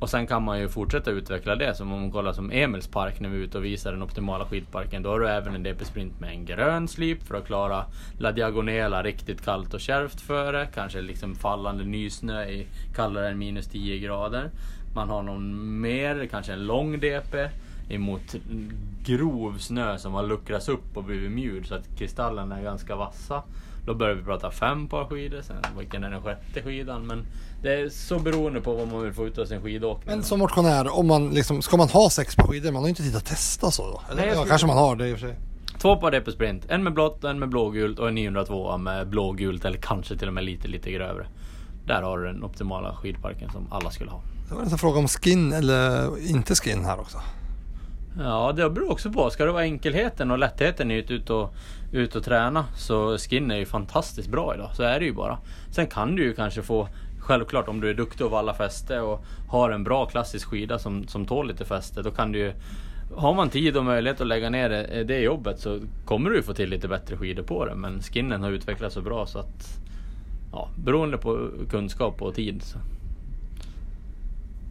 Och sen kan man ju fortsätta utveckla det. Som om man kollar som Emils park när vi är ute och visar den optimala skidparken. Då har du även en DP Sprint med en grön slip för att klara La Diagonela riktigt kallt och kärvt före. Kanske liksom fallande nysnö i kallare än minus 10 grader. Man har någon mer, kanske en lång DP emot grov snö som har luckrats upp och blivit mjuk så att kristallerna är ganska vassa. Då börjar vi prata fem par skidor, sen vilken är den sjätte skidan? Men det är så beroende på vad man vill få ut av sin skidåkning.
Men som motionär, om man liksom, ska man ha sex par skidor? Man har ju inte tid att testa så då. Eller,
Nej,
ja, kanske man har det i och för sig.
Två par DP Sprint, en med blått, en med blågult och en 902 med blågult eller kanske till och med lite, lite grövre. Där har du den optimala skidparken som alla skulle ha.
Det var en fråga om skin eller inte skin här också.
Ja, det beror också på. Ska det vara enkelheten och lättheten i att ut och, ut och träna så skin är ju fantastiskt bra idag. Så är det ju bara. Sen kan du ju kanske få Självklart om du är duktig att valla fäste och har en bra klassisk skida som, som tål lite fäste. Då kan du ju Har man tid och möjlighet att lägga ner det, eh, det jobbet så kommer du ju få till lite bättre skidor på det. Men skinnen har utvecklats så bra så att Ja, beroende på kunskap och tid. Så.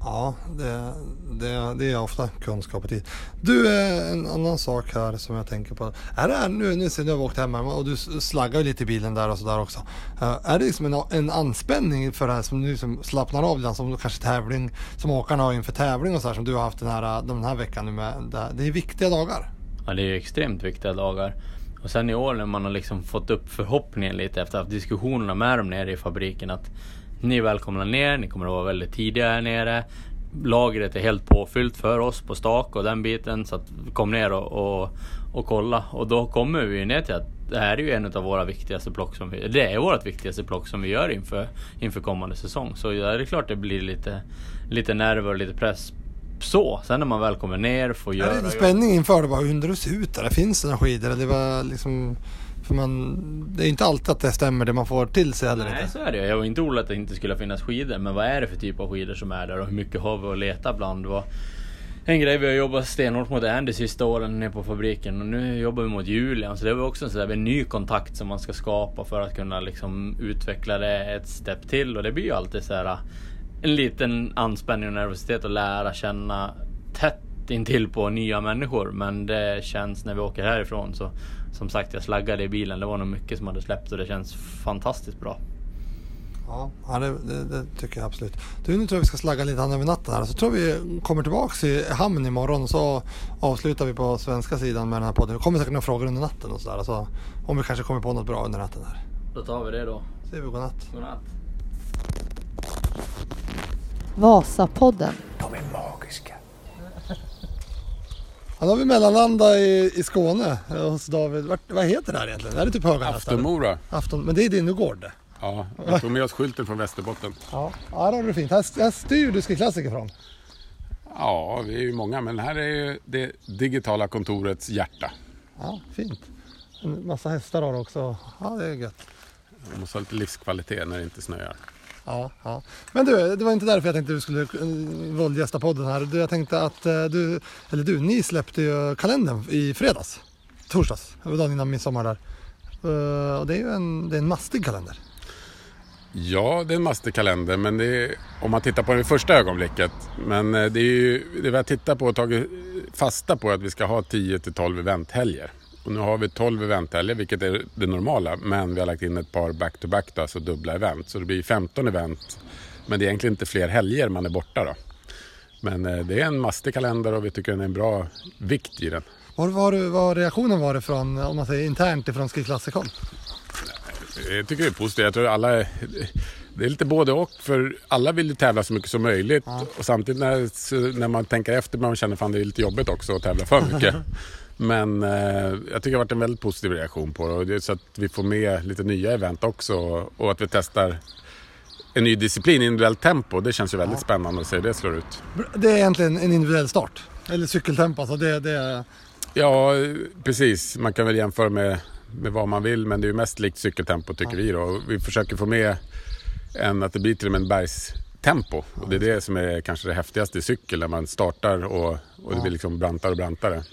Ja, det, det, det är ofta kunskap och tid. Du, eh, en annan sak här som jag tänker på. Är det här, nu, nu ser nu har vi åkt hem här och du slaggar lite i bilen där och sådär också. Eh, är det liksom en, en anspänning för det här som nu som slappnar av lite, som kanske tävling, som åkarna har inför tävling och så här som du har haft den här, eh, den här veckan nu med. Det, det är viktiga dagar.
Ja, det är ju extremt viktiga dagar. Och sen i år när man har liksom fått upp förhoppningen lite efter att ha haft diskussionerna med dem nere i fabriken att ni är välkomna ner, ni kommer att vara väldigt tidiga här nere. Lagret är helt påfyllt för oss på stak och den biten så att kom ner och, och, och kolla. Och då kommer vi ner till att det här är ju en av våra viktigaste plock som vi, det är vårt viktigaste plock som vi gör inför, inför kommande säsong. Så det är klart det blir lite, lite nerver och lite press så. Sen när man väl kommer ner får
Är
göra
det lite
jobb-
spänning inför det? Bara, hur det ser ut där? Finns det några skidor? Det var liksom... För man, det är inte alltid att det stämmer det man får till sig heller
Nej
inte.
så är det. Jag var inte orolig att det inte skulle finnas skidor. Men vad är det för typ av skidor som är där och hur mycket har vi att leta bland? Vad- En grej vi har jobbat stenhårt mot Andy sista åren nere på fabriken och nu jobbar vi mot Julian. Så det var också en, sådär, en ny kontakt som man ska skapa för att kunna liksom utveckla det ett steg till. Och det blir ju alltid så här en liten anspänning och nervositet att lära känna tätt intill på nya människor. Men det känns när vi åker härifrån så som sagt jag slaggade i bilen. Det var nog mycket som hade släppt och det känns fantastiskt bra.
Ja, det, det, det tycker jag absolut. Du, nu tror jag vi ska slagga lite hand över natten här. Så tror vi kommer tillbaks i hamn imorgon så avslutar vi på svenska sidan med den här podden. Det kommer säkert några frågor under natten och sådär. Så om vi kanske kommer på något bra under natten här.
Då tar vi det då.
Säger vi godnatt.
Godnatt.
Vasapodden.
De är magiska.
Då har vi mellanlandat i, i Skåne eh, hos David. Vart, vad heter det här egentligen? Är det typ Höganäs?
Aftonmora.
Afton, men det är din nu gård?
Ja, jag tog med oss skylten från Västerbotten.
Ja, ja där har du fint. Här, här styr du Ski från.
Ja, vi är ju många, men här är ju det digitala kontorets hjärta.
Ja, fint. En massa hästar har du också. Ja, det är gött.
Man måste ha lite livskvalitet när det inte snöar.
Ja, ja. Men du, det var inte därför jag tänkte att du skulle eh, våldgästa podden här. Du, Jag tänkte att eh, du, eller du, ni släppte ju kalendern i fredags. Torsdags, dagen innan midsommar där. Eh, Och det är ju en, det är en mastig kalender.
Ja, det är en masterkalender, men det är, om man tittar på det i första ögonblicket. Men det är ju det vi har tittat på och tagit fasta på är att vi ska ha 10 till 12 eventhelger. Och nu har vi 12 eventhelger, vilket är det normala, men vi har lagt in ett par back-to-back, då, alltså dubbla event. Så det blir 15 event, men det är egentligen inte fler helger man är borta då. Men eh, det är en mastig kalender och vi tycker den är en bra vikt i den.
Vad var, det- vad reaktionen var det från, om man säger internt ifrån Ski Classic-håll?
Jag tycker det är positivt. Jag tror alla är, det är lite både och. För alla vill ju tävla så mycket som möjligt. Och samtidigt när, när man tänker efter man känner fan det är lite jobbigt också att tävla för mycket. Men eh, jag tycker det har varit en väldigt positiv reaktion på det. Och det så att vi får med lite nya event också. Och att vi testar en ny disciplin, individuellt tempo. Det känns ju väldigt spännande att se hur det slår ut.
Det är egentligen en individuell start. Eller cykeltempo. Alltså det, det är,
Ja, precis. Man kan väl jämföra med, med vad man vill, men det är ju mest likt cykeltempo tycker vi då. Vi försöker få med en, att det blir till och med en bergstempo. Och det är det som är kanske det häftigaste i cykel, när man startar och, och det blir liksom brantare och brantare.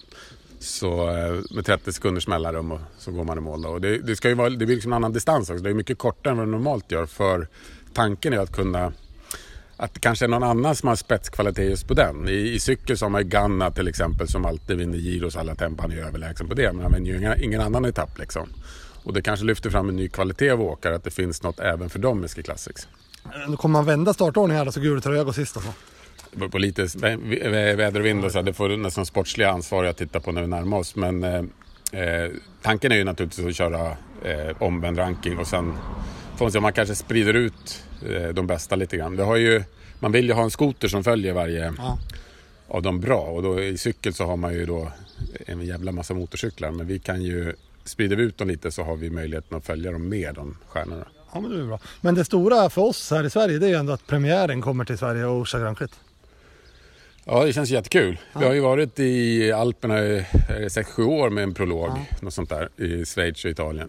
Så eh, med 30 sekunders mellanrum och så går man i mål. Då. Och det, det, ska ju vara, det blir liksom en annan distans också. Det är mycket kortare än vad det normalt gör. För tanken är att kunna att det kanske är någon annan som har spetskvalitet just på den. I, i cykel så har man ju Ganna till exempel som alltid vinner Giros alla tempo. Han är överlägsen på det men han vinner ju ingen, ingen annan etapp liksom. Och det kanske lyfter fram en ny kvalitet av åkare att det finns något även för dem i Ski Classics.
kommer man vända startordningen här så gul tröja går sist alltså.
Det beror på lite vä- vä- väder och vind och så. Det får nästan sportsliga ansvar jag tittar på när vi närmar oss. Men eh, eh, tanken är ju naturligtvis att köra eh, omvänd ranking och sen får man se om man kanske sprider ut eh, de bästa lite grann. Det har ju, man vill ju ha en skoter som följer varje
Ja.
av de bra och då i cykel så har man ju då en jävla massa motorcyklar. Men vi kan ju, sprider vi ut dem lite så har vi möjligheten att följa dem med de stjärnorna.
Ja, men det är bra. Men det stora för oss här i Sverige det är ju ändå att premiären kommer till Sverige och Orsa Prix.
Ja, det känns jättekul. Vi har ju varit i Alperna i 6-7 år med en prolog, något sånt där, i Schweiz och Italien.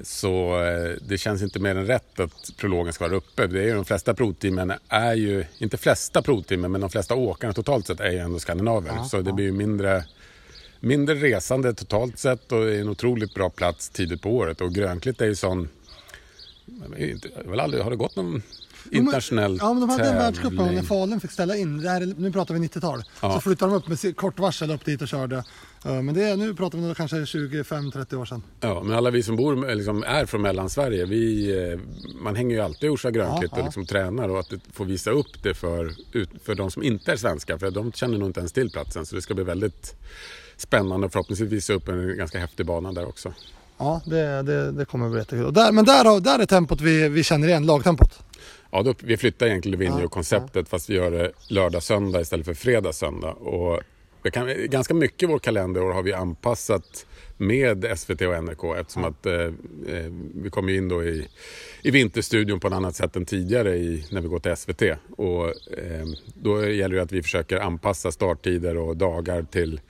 Så eh, det känns inte mer än rätt att prologen ska vara uppe. Det är ju de flesta provteamen är ju, inte flesta provteamen, men de flesta åkarna totalt sett är ju ändå skandinaver. så det blir ju mindre, mindre resande totalt sett och är en otroligt bra plats tidigt på året. Och Grönklitt är ju sån, jag vet inte, jag har det gått någon internationell
Ja, men de hade en
tävling?
världscup när Falun fick ställa in. Det här, är- nu pratar vi 90-tal.
Ja.
Så flyttade de upp med kort varsel upp dit och körde. Men det är, nu pratar vi kanske 25-30 år sedan.
Ja, men alla vi som bor, liksom, är från Mellansverige, vi, eh, man hänger ju alltid i Orsa Grönklitt
Ja,
och liksom tränar och att få visa upp det för, för de som inte är svenska, för de känner nog inte ens till platsen. Så det ska bli väldigt spännande och förhoppningsvis visa upp en ganska häftig bana där också.
Ja, det, det, det kommer bli jättekul. Där, men där, där är tempot vi, vi känner igen, lagtempot.
Ja, då, vi flyttar egentligen Livigno-konceptet fast vi gör det lördag-söndag istället för fredag-söndag. Och kan, ganska mycket i vår kalender har vi anpassat med SVT och NRK eftersom att eh, eh, vi kommer in då i, i Vinterstudion på ett annat sätt än tidigare i, när vi går till SVT. Och eh, då gäller det att vi försöker anpassa starttider och dagar till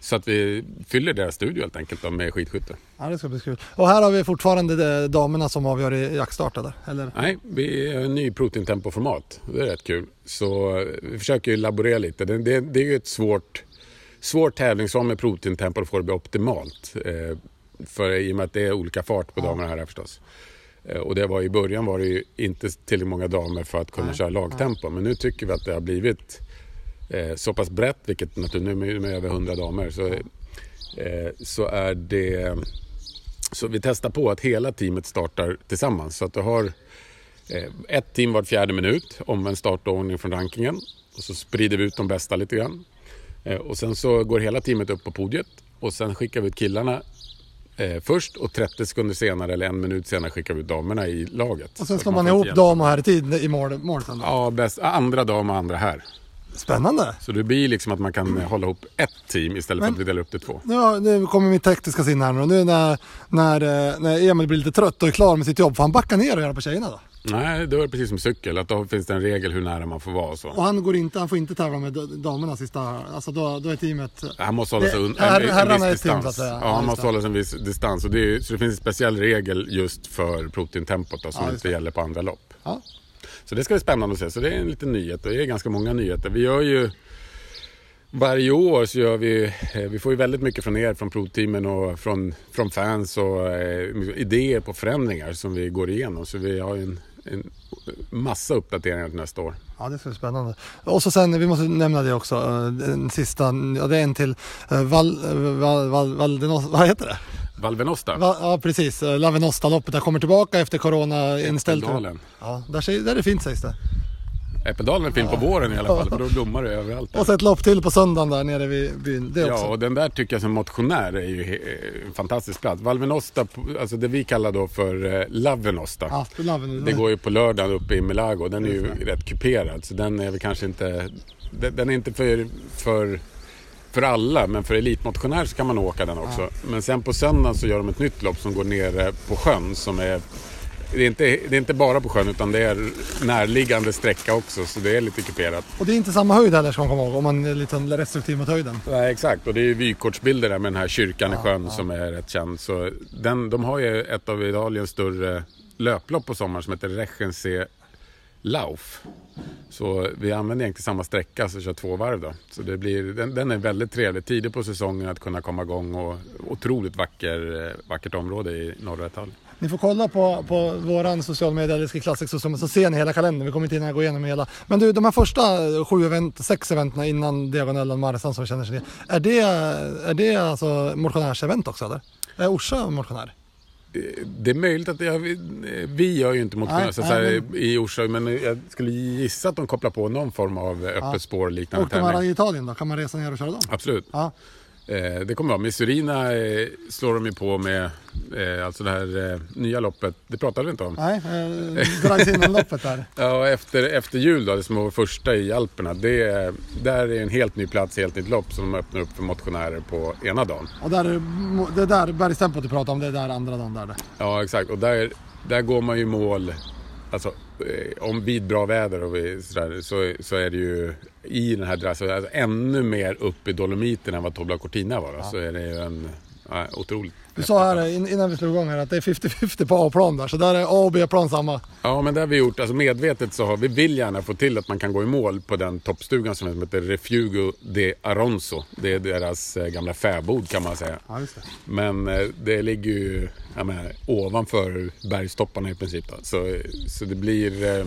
så att vi fyller deras studio helt enkelt då, med skidskytte.
Ja, det ska bli kul. Och här har vi fortfarande de, damerna som avgör i jaktstart eller? eller?
Nej, vi har en ny proteintempoformat. Det är rätt kul. Så eh, vi försöker ju laborera lite. Det, det, det är ju ett svårt, svårt tävlingsform med proteintempo att få det bli optimalt. Eh, för i och med att det är olika fart på damerna här förstås. Eh, och det var i början var det ju inte tillräckligt många damer för att kunna köra lagtempo. Men nu tycker vi att det har blivit eh, så pass brett, vilket naturligtvis nu med, över 100 damer, så, eh, så är det... Så vi testar på att hela teamet startar tillsammans. Så att du har eh, ett team var fjärde minut, omvänd startordning från rankingen. Och så sprider vi ut de bästa lite grann. Eh, och sen så går hela teamet upp på podiet. Och sen skickar vi ut killarna eh, först och 30 sekunder senare eller en minut senare skickar vi ut damerna i laget.
Och sen slår man
får
ihop dam och herrtid i mål, mål.
Ja, bäst, andra dam och andra här.
Spännande!
Så det blir liksom att man kan hålla ihop ett team istället för
Men-
att vi delar upp det två.
Har- nu kommer mitt tekniska sinne här nu. Nu när, när, eh, när Emil blir lite trött och är klar med sitt jobb, får han backa ner och göra på tjejerna då?
Nej, då är det precis som cykel. Att då finns det en regel hur nära man får vara och så.
Och han, går inte, han får inte tävla med damerna sista, alltså då, då är teamet...
Han måste hålla sig en, en,
är
viss
ett team,
distans.
så.
Ja,
Ja,
han måste hålla sig en viss distans. Och det är, så det finns en speciell regel just för protintempot då, som
Ja,
inte gäller på andra lopp.
Ja.
Så det ska bli spännande att se. Så det är en liten nyhet och det är ganska många nyheter. Vi gör ju varje år så gör vi, eh, vi får ju väldigt mycket från er, från provteamen och från, från fans och eh, idéer på förändringar som vi går igenom. Så vi har ju en, en massa uppdateringar till nästa år.
Ja, det ska bli spännande. Och så sen, vi måste nämna det också, eh, den sista, ja det är en till, eh, Val, Val, Val, Val, vad heter det?
Valvenosta,
Va, ja precis, eh, Lavenosta-loppet, där kommer tillbaka efter corona inställt.
Äppeldalen.
Ja, där, där är det fint sägs det.
Äppeldalen är fin på våren i alla fall, för då blommar det överallt. där.
Och så ett lopp till på söndagen där nere vid byn. Det också.
Ja, och den där tycker jag som motionär är ju en fantastisk plats. Valvenosta, alltså det vi kallar då för eh, Lavenosta.
Ja, Laven,
Det går ju på lördagen uppe i Milago. Den är ju rätt kuperad. Så den är väl kanske inte... Den är inte för, för, för alla. Men för elitmotionär så kan man åka den också. Men sen på söndagen så gör de ett nytt lopp som går nere på sjön. Som är... Det är, inte, det är inte bara på sjön utan det är närliggande sträcka också. Så det är lite kuperat.
Och det är inte samma höjd heller ska man komma ihåg om man är lite restriktiv mot höjden.
Nej, exakt. Och det är vykortsbilder där med den här kyrkan i sjön som är rätt känd. Så den, de har ju ett av Italiens större löplopp på sommaren som heter Rechense Lauf. Så vi använder egentligen samma sträcka, så kör två varv då. Så det blir, den, den är väldigt trevlig. Tidigt på säsongen att kunna komma igång och otroligt vacker, eh, vackert område i norra Italien.
Ni får kolla på, på våran social media, Älskar Classics, så, så ser ni hela kalendern. Vi kommer inte hinna gå igenom hela. Men du, de här första sju event, sex eventen innan Diagonellen Marsan som vi känner sig Är det, är det alltså motionärsevent också eller? Är Orsa motionär?
Det är möjligt att jag, vi gör ju inte motion
Nej, nej,
i Orsa, men jag skulle gissa att de kopplar på någon form av öppet
Ja.
spår liknande
här
tävling.
i Italien då? Kan man resa ner och köra dem?
Absolut.
Ja.
Eh, det kommer vara. Missurina eh, slår de ju på med, eh, alltså det här eh, nya loppet, det pratade vi inte om.
Nej, eh, Dragsinen-loppet där.
Ja, efter, efter jul då, det som var första i Alperna, det, är- där är en helt ny plats, helt nytt lopp som de öppnar upp för motionärer på ena dagen.
Och där, är- det där bergstempot du pratar om, det är där andra dagen där. det.
Ja, exakt. Och där, där går man ju mål, alltså om vid bra väder och sådär, så, så är det ju i den här drassen, alltså, ännu mer upp i Dolomiten än vad Tobla Cortina var. Då, Så är det ju en ja, otroligt
Du sa här in- innan vi slog igång här att det är 50-50 på A-plan där, så där är A och B-plan samma.
Ja, men det har vi gjort. Alltså medvetet så har vi vill gärna få till att man kan gå i mål på den toppstugan som heter Refugo de Aronso. Det är deras eh, gamla fäbod kan man säga.
Ja, det.
Men eh, det ligger ju menar, ovanför bergstopparna i princip. Då. Så, så det blir eh,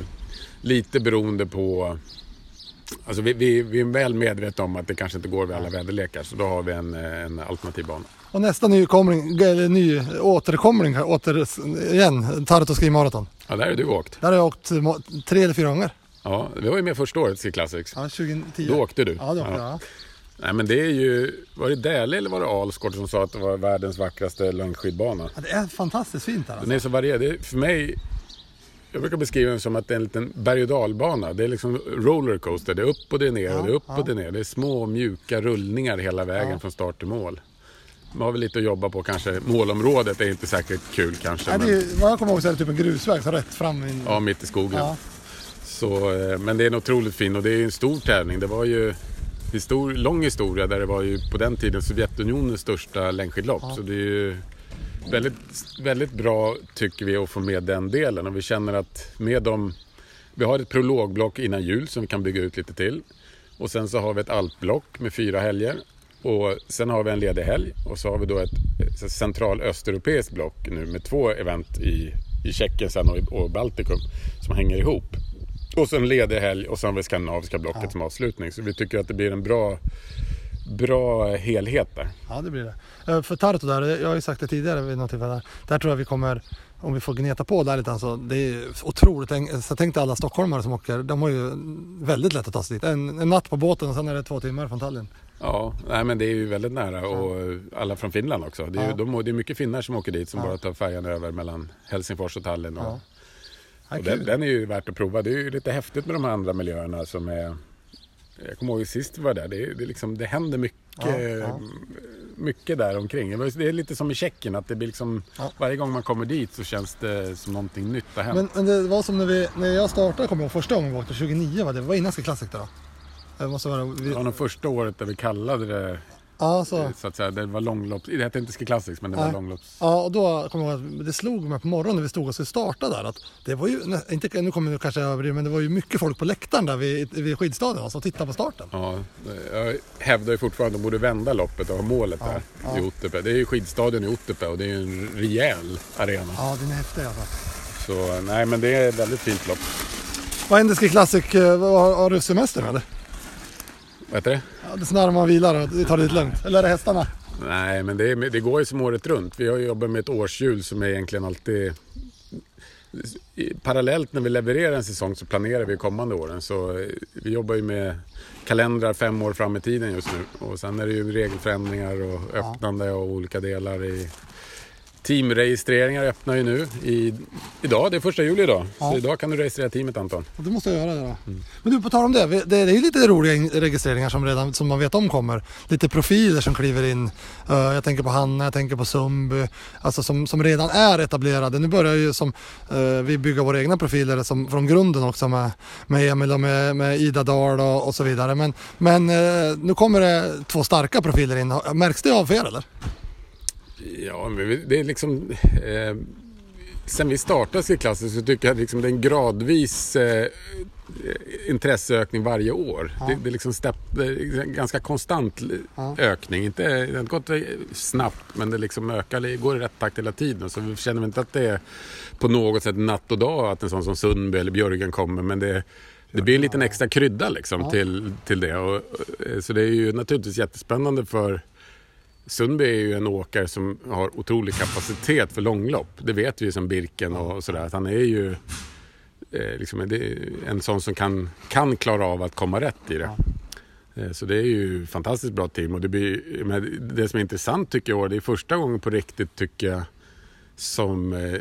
lite beroende på... Alltså vi, vi, vi är väl medvetna om att det kanske inte går vid alla väderlekar. Så då har vi en, eh, en alternativ bana.
Och nästa nykomling, eller ny återkomling, här, åter, igen, Tartu Ski Marathon.
Ja, där har du åkt.
Där har jag åkt tre eller fyra gånger.
Ja, vi var ju med första året Ski Classics.
Ja, 2010.
Då åkte du.
Ja, det åkte jag. Ja.
Nej men det är ju, var det Dähle eller var det Alsgård som sa att det var världens vackraste längdskidbana?
Ja, det är fantastiskt fint där
Den
alltså.
är så varierad. För mig, jag brukar beskriva den som att det är en liten berg och dalbana. Det är liksom rollercoaster. Det är upp och det är ner och det är upp och det är ner. Det är små mjuka rullningar hela vägen från start till mål. Man har väl lite att jobba på kanske. Målområdet är inte säkert kul kanske.
Nej, det
men,
är, vad jag kommer ihåg så är det typ en grusväg så rätt fram. In.
ja, mitt i skogen.
Ja.
Så, eh, men det är en otroligt fin och det är en stor tävling. Det var ju histor- lång historia där det var ju på den tiden Sovjetunionens största längdskidlopp. Så det är ju väldigt, väldigt bra tycker vi att få med den delen och vi känner att med dem vi har ett prologblock innan jul som vi kan bygga ut lite till. Och sen så har vi ett alpblock med fyra helger. Och sen har vi en ledig helg och så har vi då ett eh, central-östeuropeiskt block nu med två event i, i Tjeckien sen och, i- och Baltikum som hänger ihop. Och så en ledig helg och sen har vi skandinaviska blocket som avslutning. Så vi tycker att det blir en bra, bra helhet där.
Ja, det blir det. Eh, För Tartu där, jag har ju sagt det tidigare vid något tillfälle. Där, tror jag vi kommer, om vi får gneta på där lite, alltså, det är otroligt. Så tänk dig alla stockholmare som åker, de har ju väldigt lätt att ta sig dit. En, en natt på båten och sen är det två timmar från Tallinn.
Ja, nej, men det är ju väldigt nära och alla från Finland också. Det är, ju,
Ja.
de, det är mycket finnar som åker dit som
Ja.
bara tar färjan över mellan Helsingfors och Tallinn. Och,
Ja.
Och den, den är ju värt att prova. Det är ju lite häftigt med de här andra miljöerna som är... Jag kommer ihåg sist vi var där, det, det, liksom, det händer mycket,
Ja, ja.
mycket där omkring. Det är lite som i Tjeckien, att det blir liksom,
Ja.
varje gång man kommer dit så känns det som någonting nytt har hänt.
Men, men det var som när, vi, när jag startade, kommer jag ihåg, första gången vi åkte, 29 var det, var innan Classic då. Det måste vara, vi,
Det var nog första året där vi kallade det,
ja, så.
så att säga, det var långlopps... Det hette inte Ski Classics, men det var långlopps...
Ja, och då kommer jag ihåg att det slog mig på morgonen när vi stod och skulle starta där att det var ju, inte, nu kommer jag kanske överdriva, men det var ju mycket folk på läktaren där vid, vid skidstadion alltså, och tittade på starten.
Ja, jag hävdar ju fortfarande att de borde vända loppet och ha målet där
ja.
i Ottepe. Det är ju skidstadion i Ottepe och det är ju en rejäl arena.
Ja, den är häftig alltså.
Så nej, men det är ett väldigt fint lopp.
Vad händer Ski Classic? eh, Har, har du semester eller?
Vad heter det?
Ja, det när man vilar och tar det lite lugnt. Eller är det hästarna?
Nej, men det, är, det går ju som året runt. Vi har jobbat med ett årshjul som är egentligen alltid... Parallellt när vi levererar en säsong så planerar vi kommande åren. Så eh, vi jobbar ju med kalendrar fem år fram i tiden just nu. Och sen är det ju regelförändringar och öppnande av olika delar i... Teamregistreringar öppnar ju nu i, idag, det är första juli idag.
Ja.
Så idag kan du registrera teamet Anton.
Ja, Det måste jag göra det då. Men du, på tal om det. Det, det är ju lite roliga in- registreringar som, redan, som man vet om kommer. Lite profiler som kliver in. Eh, jag tänker på Hanna, jag tänker på Sundby. Alltså som, som redan är etablerade. Nu börjar ju som eh, vi bygga våra egna profiler som, från grunden också med, med Emil och med, med Ida Dahl och, och så vidare. Men, men eh, nu kommer det två starka profiler in. Märks det av för er eller?
Ja, men det är liksom... Eh, sen vi startade Ski-klassen så tycker jag liksom det är en gradvis eh, intresseökning varje år. Det, det är liksom step, det är en ganska konstant
Ja.
ökning. Inte, det har inte gått eh, snabbt men det liksom ökar, går i rätt takt hela tiden. Så vi känner inte att det är på något sätt natt och dag att en sån som Sundby eller Björgen kommer. Men det, det blir en liten extra krydda liksom till, till det. Och, eh, så det är ju naturligtvis jättespännande för Sundby är ju en åkare som har otrolig kapacitet för långlopp. Det vet vi som Birken och sådär. Att han är ju eh, liksom, en sån som kan, kan klara av att komma rätt i det. Eh, Så det är ju fantastiskt bra team och det, blir, men det som är intressant tycker jag, det är första gången på riktigt tycker jag som, eh,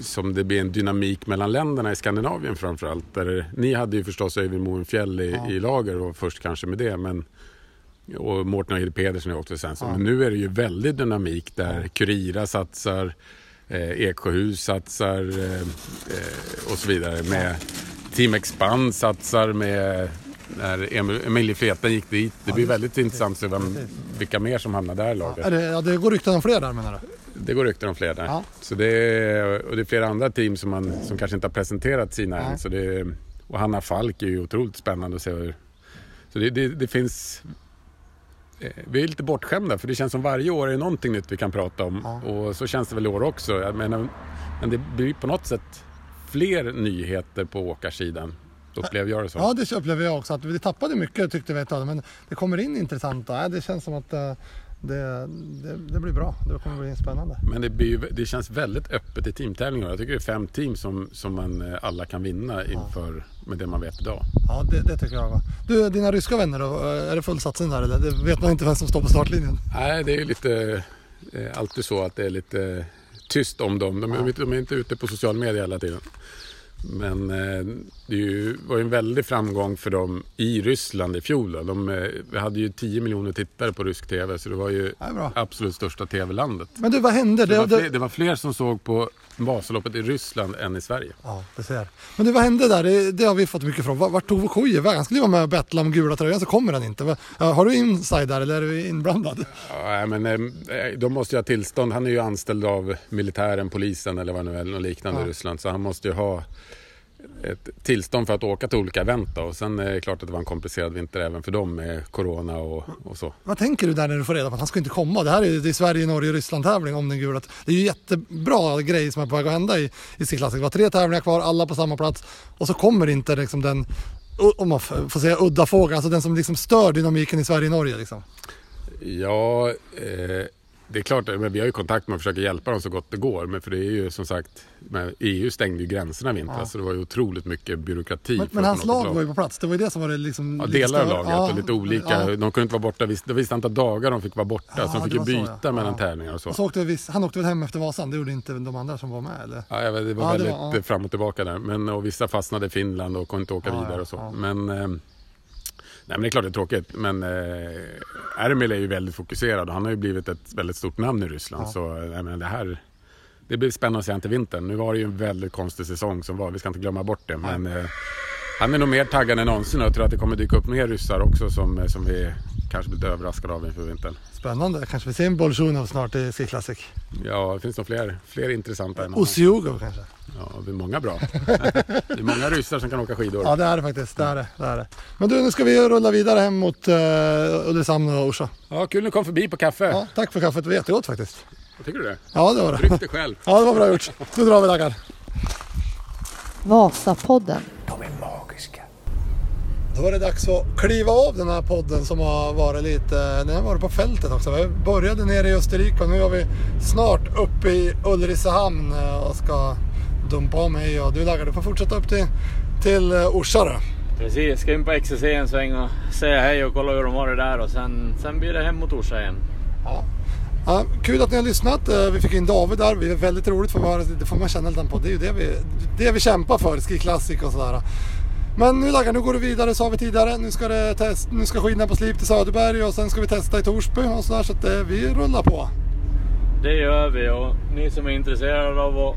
som det blir en dynamik mellan länderna i Skandinavien framförallt. Där, ni hade ju förstås Öyvind Moenfjäll i, i lager och först kanske med det men och Mårten Öide Pedersen också sen. Så, Men nu är det ju väldigt dynamik där Kurira satsar, eh, Eksjöhus satsar eh, eh, och så vidare. Med Team Expand satsar med när Emil- Emilie Fleten gick dit. Det blir väldigt intressant att se vem, vilka mer som hamnar där i laget.
Är det, ja, det går rykten om fler där menar du?
Det går rykten om fler där.
Ja.
Så det är, och det är flera andra team som, man, som kanske inte har presenterat sina
Nej.
än. Så det är, och Hanna Falk är ju otroligt spännande att se hur... Så det, det, det finns... eh, Vi är lite bortskämda för det känns som varje år är det någonting nytt vi kan prata om.
Ja.
Och så känns det väl i år också. Jag menar, men det blir på något sätt fler nyheter på åkarsidan. Upplever jag det som.
Ja, det upplever jag också. Att vi tappade mycket tyckte vi ett tag, men det kommer in intressanta. Det känns som att eh, det, det, det blir bra. Det kommer bli spännande.
Men det, blir, det känns väldigt öppet i teamtävlingar. Jag tycker det är fem team som, som man eh, alla kan vinna inför med det man vet idag.
Ja, det, det tycker jag. Du, dina ryska vänner då? Är det full satsning där eller? Det vet man inte vem som står på startlinjen.
Nej, det är lite eh, alltid så att det är lite tyst om dem. De, är- de är inte ute på social media hela tiden. Men eh, det var ju en väldig framgång för dem i Ryssland i fjol. De, eh, vi hade ju 10 miljoner tittare på rysk tv så det var ju
Ja,
absolut största tv-landet.
Men du, vad hände?
Det, var fler,
det,
var fler som såg på Vasaloppet i Ryssland än i Sverige.
ja, det ser. Men du, vad hände där? Det, det har vi fått mycket från. Vart, tog Vukovic vägen? Han skulle vara med och bettla om gula tröjan så kommer han inte. Har du inside där eller är du inblandad?
Ja, men, eh, de måste ju ha tillstånd. Han är ju anställd av militären, polisen eller vad det nu är, något liknande
Ja.
i Ryssland. Så han måste ju ha ett tillstånd för att åka till olika event. Då. Och sen är det klart att det var en komplicerad vinter även för dem med Corona och, och så.
Vad tänker du där när du får reda på att han ska inte komma? Det här är ju det är Sverige, Norge, Ryssland tävling om den gula. Det är ju jättebra grej som är på väg att hända i, i C-klassen. Det var tre tävlingar kvar, alla på samma plats. Och så kommer inte liksom den, om man får säga udda fågeln, alltså den som liksom stör dynamiken i Sverige och Norge. Liksom.
Ja, eh, det är klart, men vi har ju kontakt med och försöker hjälpa dem så gott det går. Men för det är ju som sagt, EU stängde ju gränserna i vintras
Ja.
så det var ju otroligt mycket byråkrati.
Men, men hans lag var ju på plats, det var ju det som var det liksom...
Ja, delar av laget
Ja,
och lite olika.
ja.
De kunde inte vara borta, det visst antal dagar de fick vara borta.
Ja,
så de fick ju
så,
byta
ja.
mellan tävlingar och så.
Och så åkte viss, han åkte väl hem efter Vasan, det gjorde inte de andra som var med eller?
Ja, vet, det var
Ja, det
väldigt
var-
fram och tillbaka där. Men, och vissa fastnade i Finland och kunde inte åka vidare och så. Men, eh, nej, men det är klart det är tråkigt. Men eh, Ermil är ju väldigt fokuserad och han har ju blivit ett väldigt stort namn i Ryssland.
Ja.
Så jag menar, det här det blir spännande att se han till vintern. Nu var det ju en väldigt konstig säsong som var. Vi ska inte glömma bort det. Men eh, han är nog mer taggad än någonsin och jag tror att det kommer dyka upp mer ryssar också som, eh, som vi kanske blir lite överraskade av inför vintern.
Spännande, kanske vi ser en Bolsjunov snart i Ski Classic.
Ja, det finns nog fler, fler intressanta.
Osiugov kanske?
Ja, det är många bra. det är många ryssar som kan åka skidor.
Ja det är det faktiskt, det är det. det, är det. Men du, nu ska vi rulla vidare hem mot uh, Ulricehamn och Orsa.
Ja, kul ni kom förbi på kaffe.
Ja, tack för kaffet, det var jättegott faktiskt.
Vad tycker du det?
Ja det var det.
Tryck det själv.
Ja det var bra gjort. Nu drar vi Daggar.
Vasapodden.
De är magiska.
Då var det dags att kliva av den här podden som har varit lite, den har varit på fältet också. Vi började nere i Österrike och nu är vi snart uppe i Ulricehamn eh, och ska dumpa av mig och du Daggar, du får fortsätta upp till, till eh, Orsa då.
Precis, ska in på XCC en sväng och säga hej och kolla hur de har det där och sen, sen blir det hem mot Orsa igen.
Ja. Ja, kul att ni har lyssnat. Eh, Vi fick in David där. Det är väldigt roligt för att det får man känna lite på. Det är ju det vi, det vi kämpar för, Ski Classic och sådär. Men nu Daggar, nu går du vidare sa vi tidigare. Nu ska, det test, nu ska skidorna på slip till Söderberg och sen ska vi testa i Torsby och sådär. Så att eh, vi rullar på.
Det gör vi och ni som är intresserade av att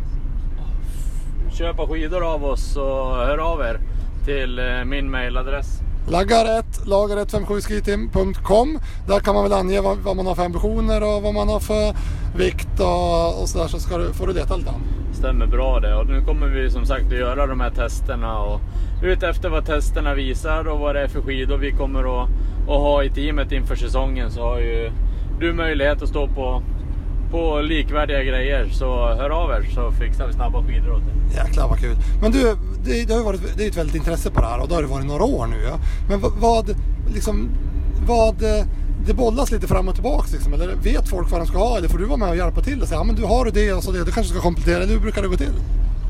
köpa skidor av oss så hör av er till eh, min mailadress.
Laggar1, lager157skiteam.com. Där kan man väl ange vad, vad man har för ambitioner och vad man har för vikt och, och sådär så ska du, får du leta lite. grann.
Stämmer bra det och nu kommer vi som sagt att göra de här testerna och ut efter vad testerna visar och vad det är för skidor vi kommer att, att ha i teamet inför säsongen så har ju du möjlighet att stå på, på likvärdiga grejer. Så hör av er så fixar vi snabba skidor åt dig.
Jäklar vad kul. Men du, det, det har ju varit det är ett väldigt intresse på det här och det har det varit några år nu. Ja. Men vad, vad, liksom, vad eh, det bollas lite fram och tillbaka liksom, eller vet folk vad de ska ha eller får du vara med och hjälpa till och säga ja men du har det och så det, du kanske ska komplettera, eller hur brukar det gå till?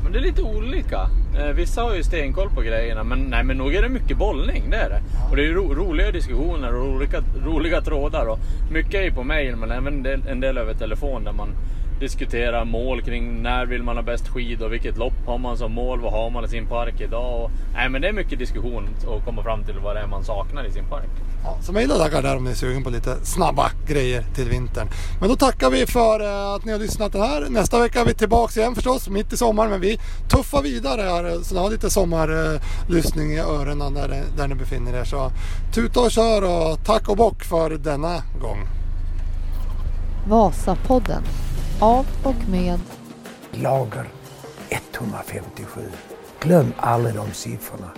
Men det är lite olika. Eh, vissa har ju stenkoll på grejerna men nej men nog är det mycket bollning, det är det. Och det är ju ro roliga diskussioner och olika, roliga trådar och mycket är ju på mail men även en del, en del över telefon där man diskuterar mål kring när vill man ha bäst skid och vilket lopp har man som mål, vad har man i sin park idag? Och, nej men det är mycket diskussion att komma fram till vad det är man saknar i sin park.
Ja, så mejla Daggar där om ni är sugen på lite snabba grejer till vintern. Men då tackar vi för eh, att ni har lyssnat den här. Nästa vecka är vi tillbaka igen förstås, mitt i sommaren. Men vi tuffar vidare här så ni har lite sommarlyssning i öronen där, där ni befinner er. Så tuta och kör och tack och bock för denna gång.
Vasapodden. Av och med
Lager 157. Glöm aldrig de siffrorna.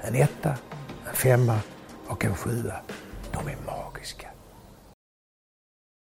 En etta, en femma och en sjua. De är magiska.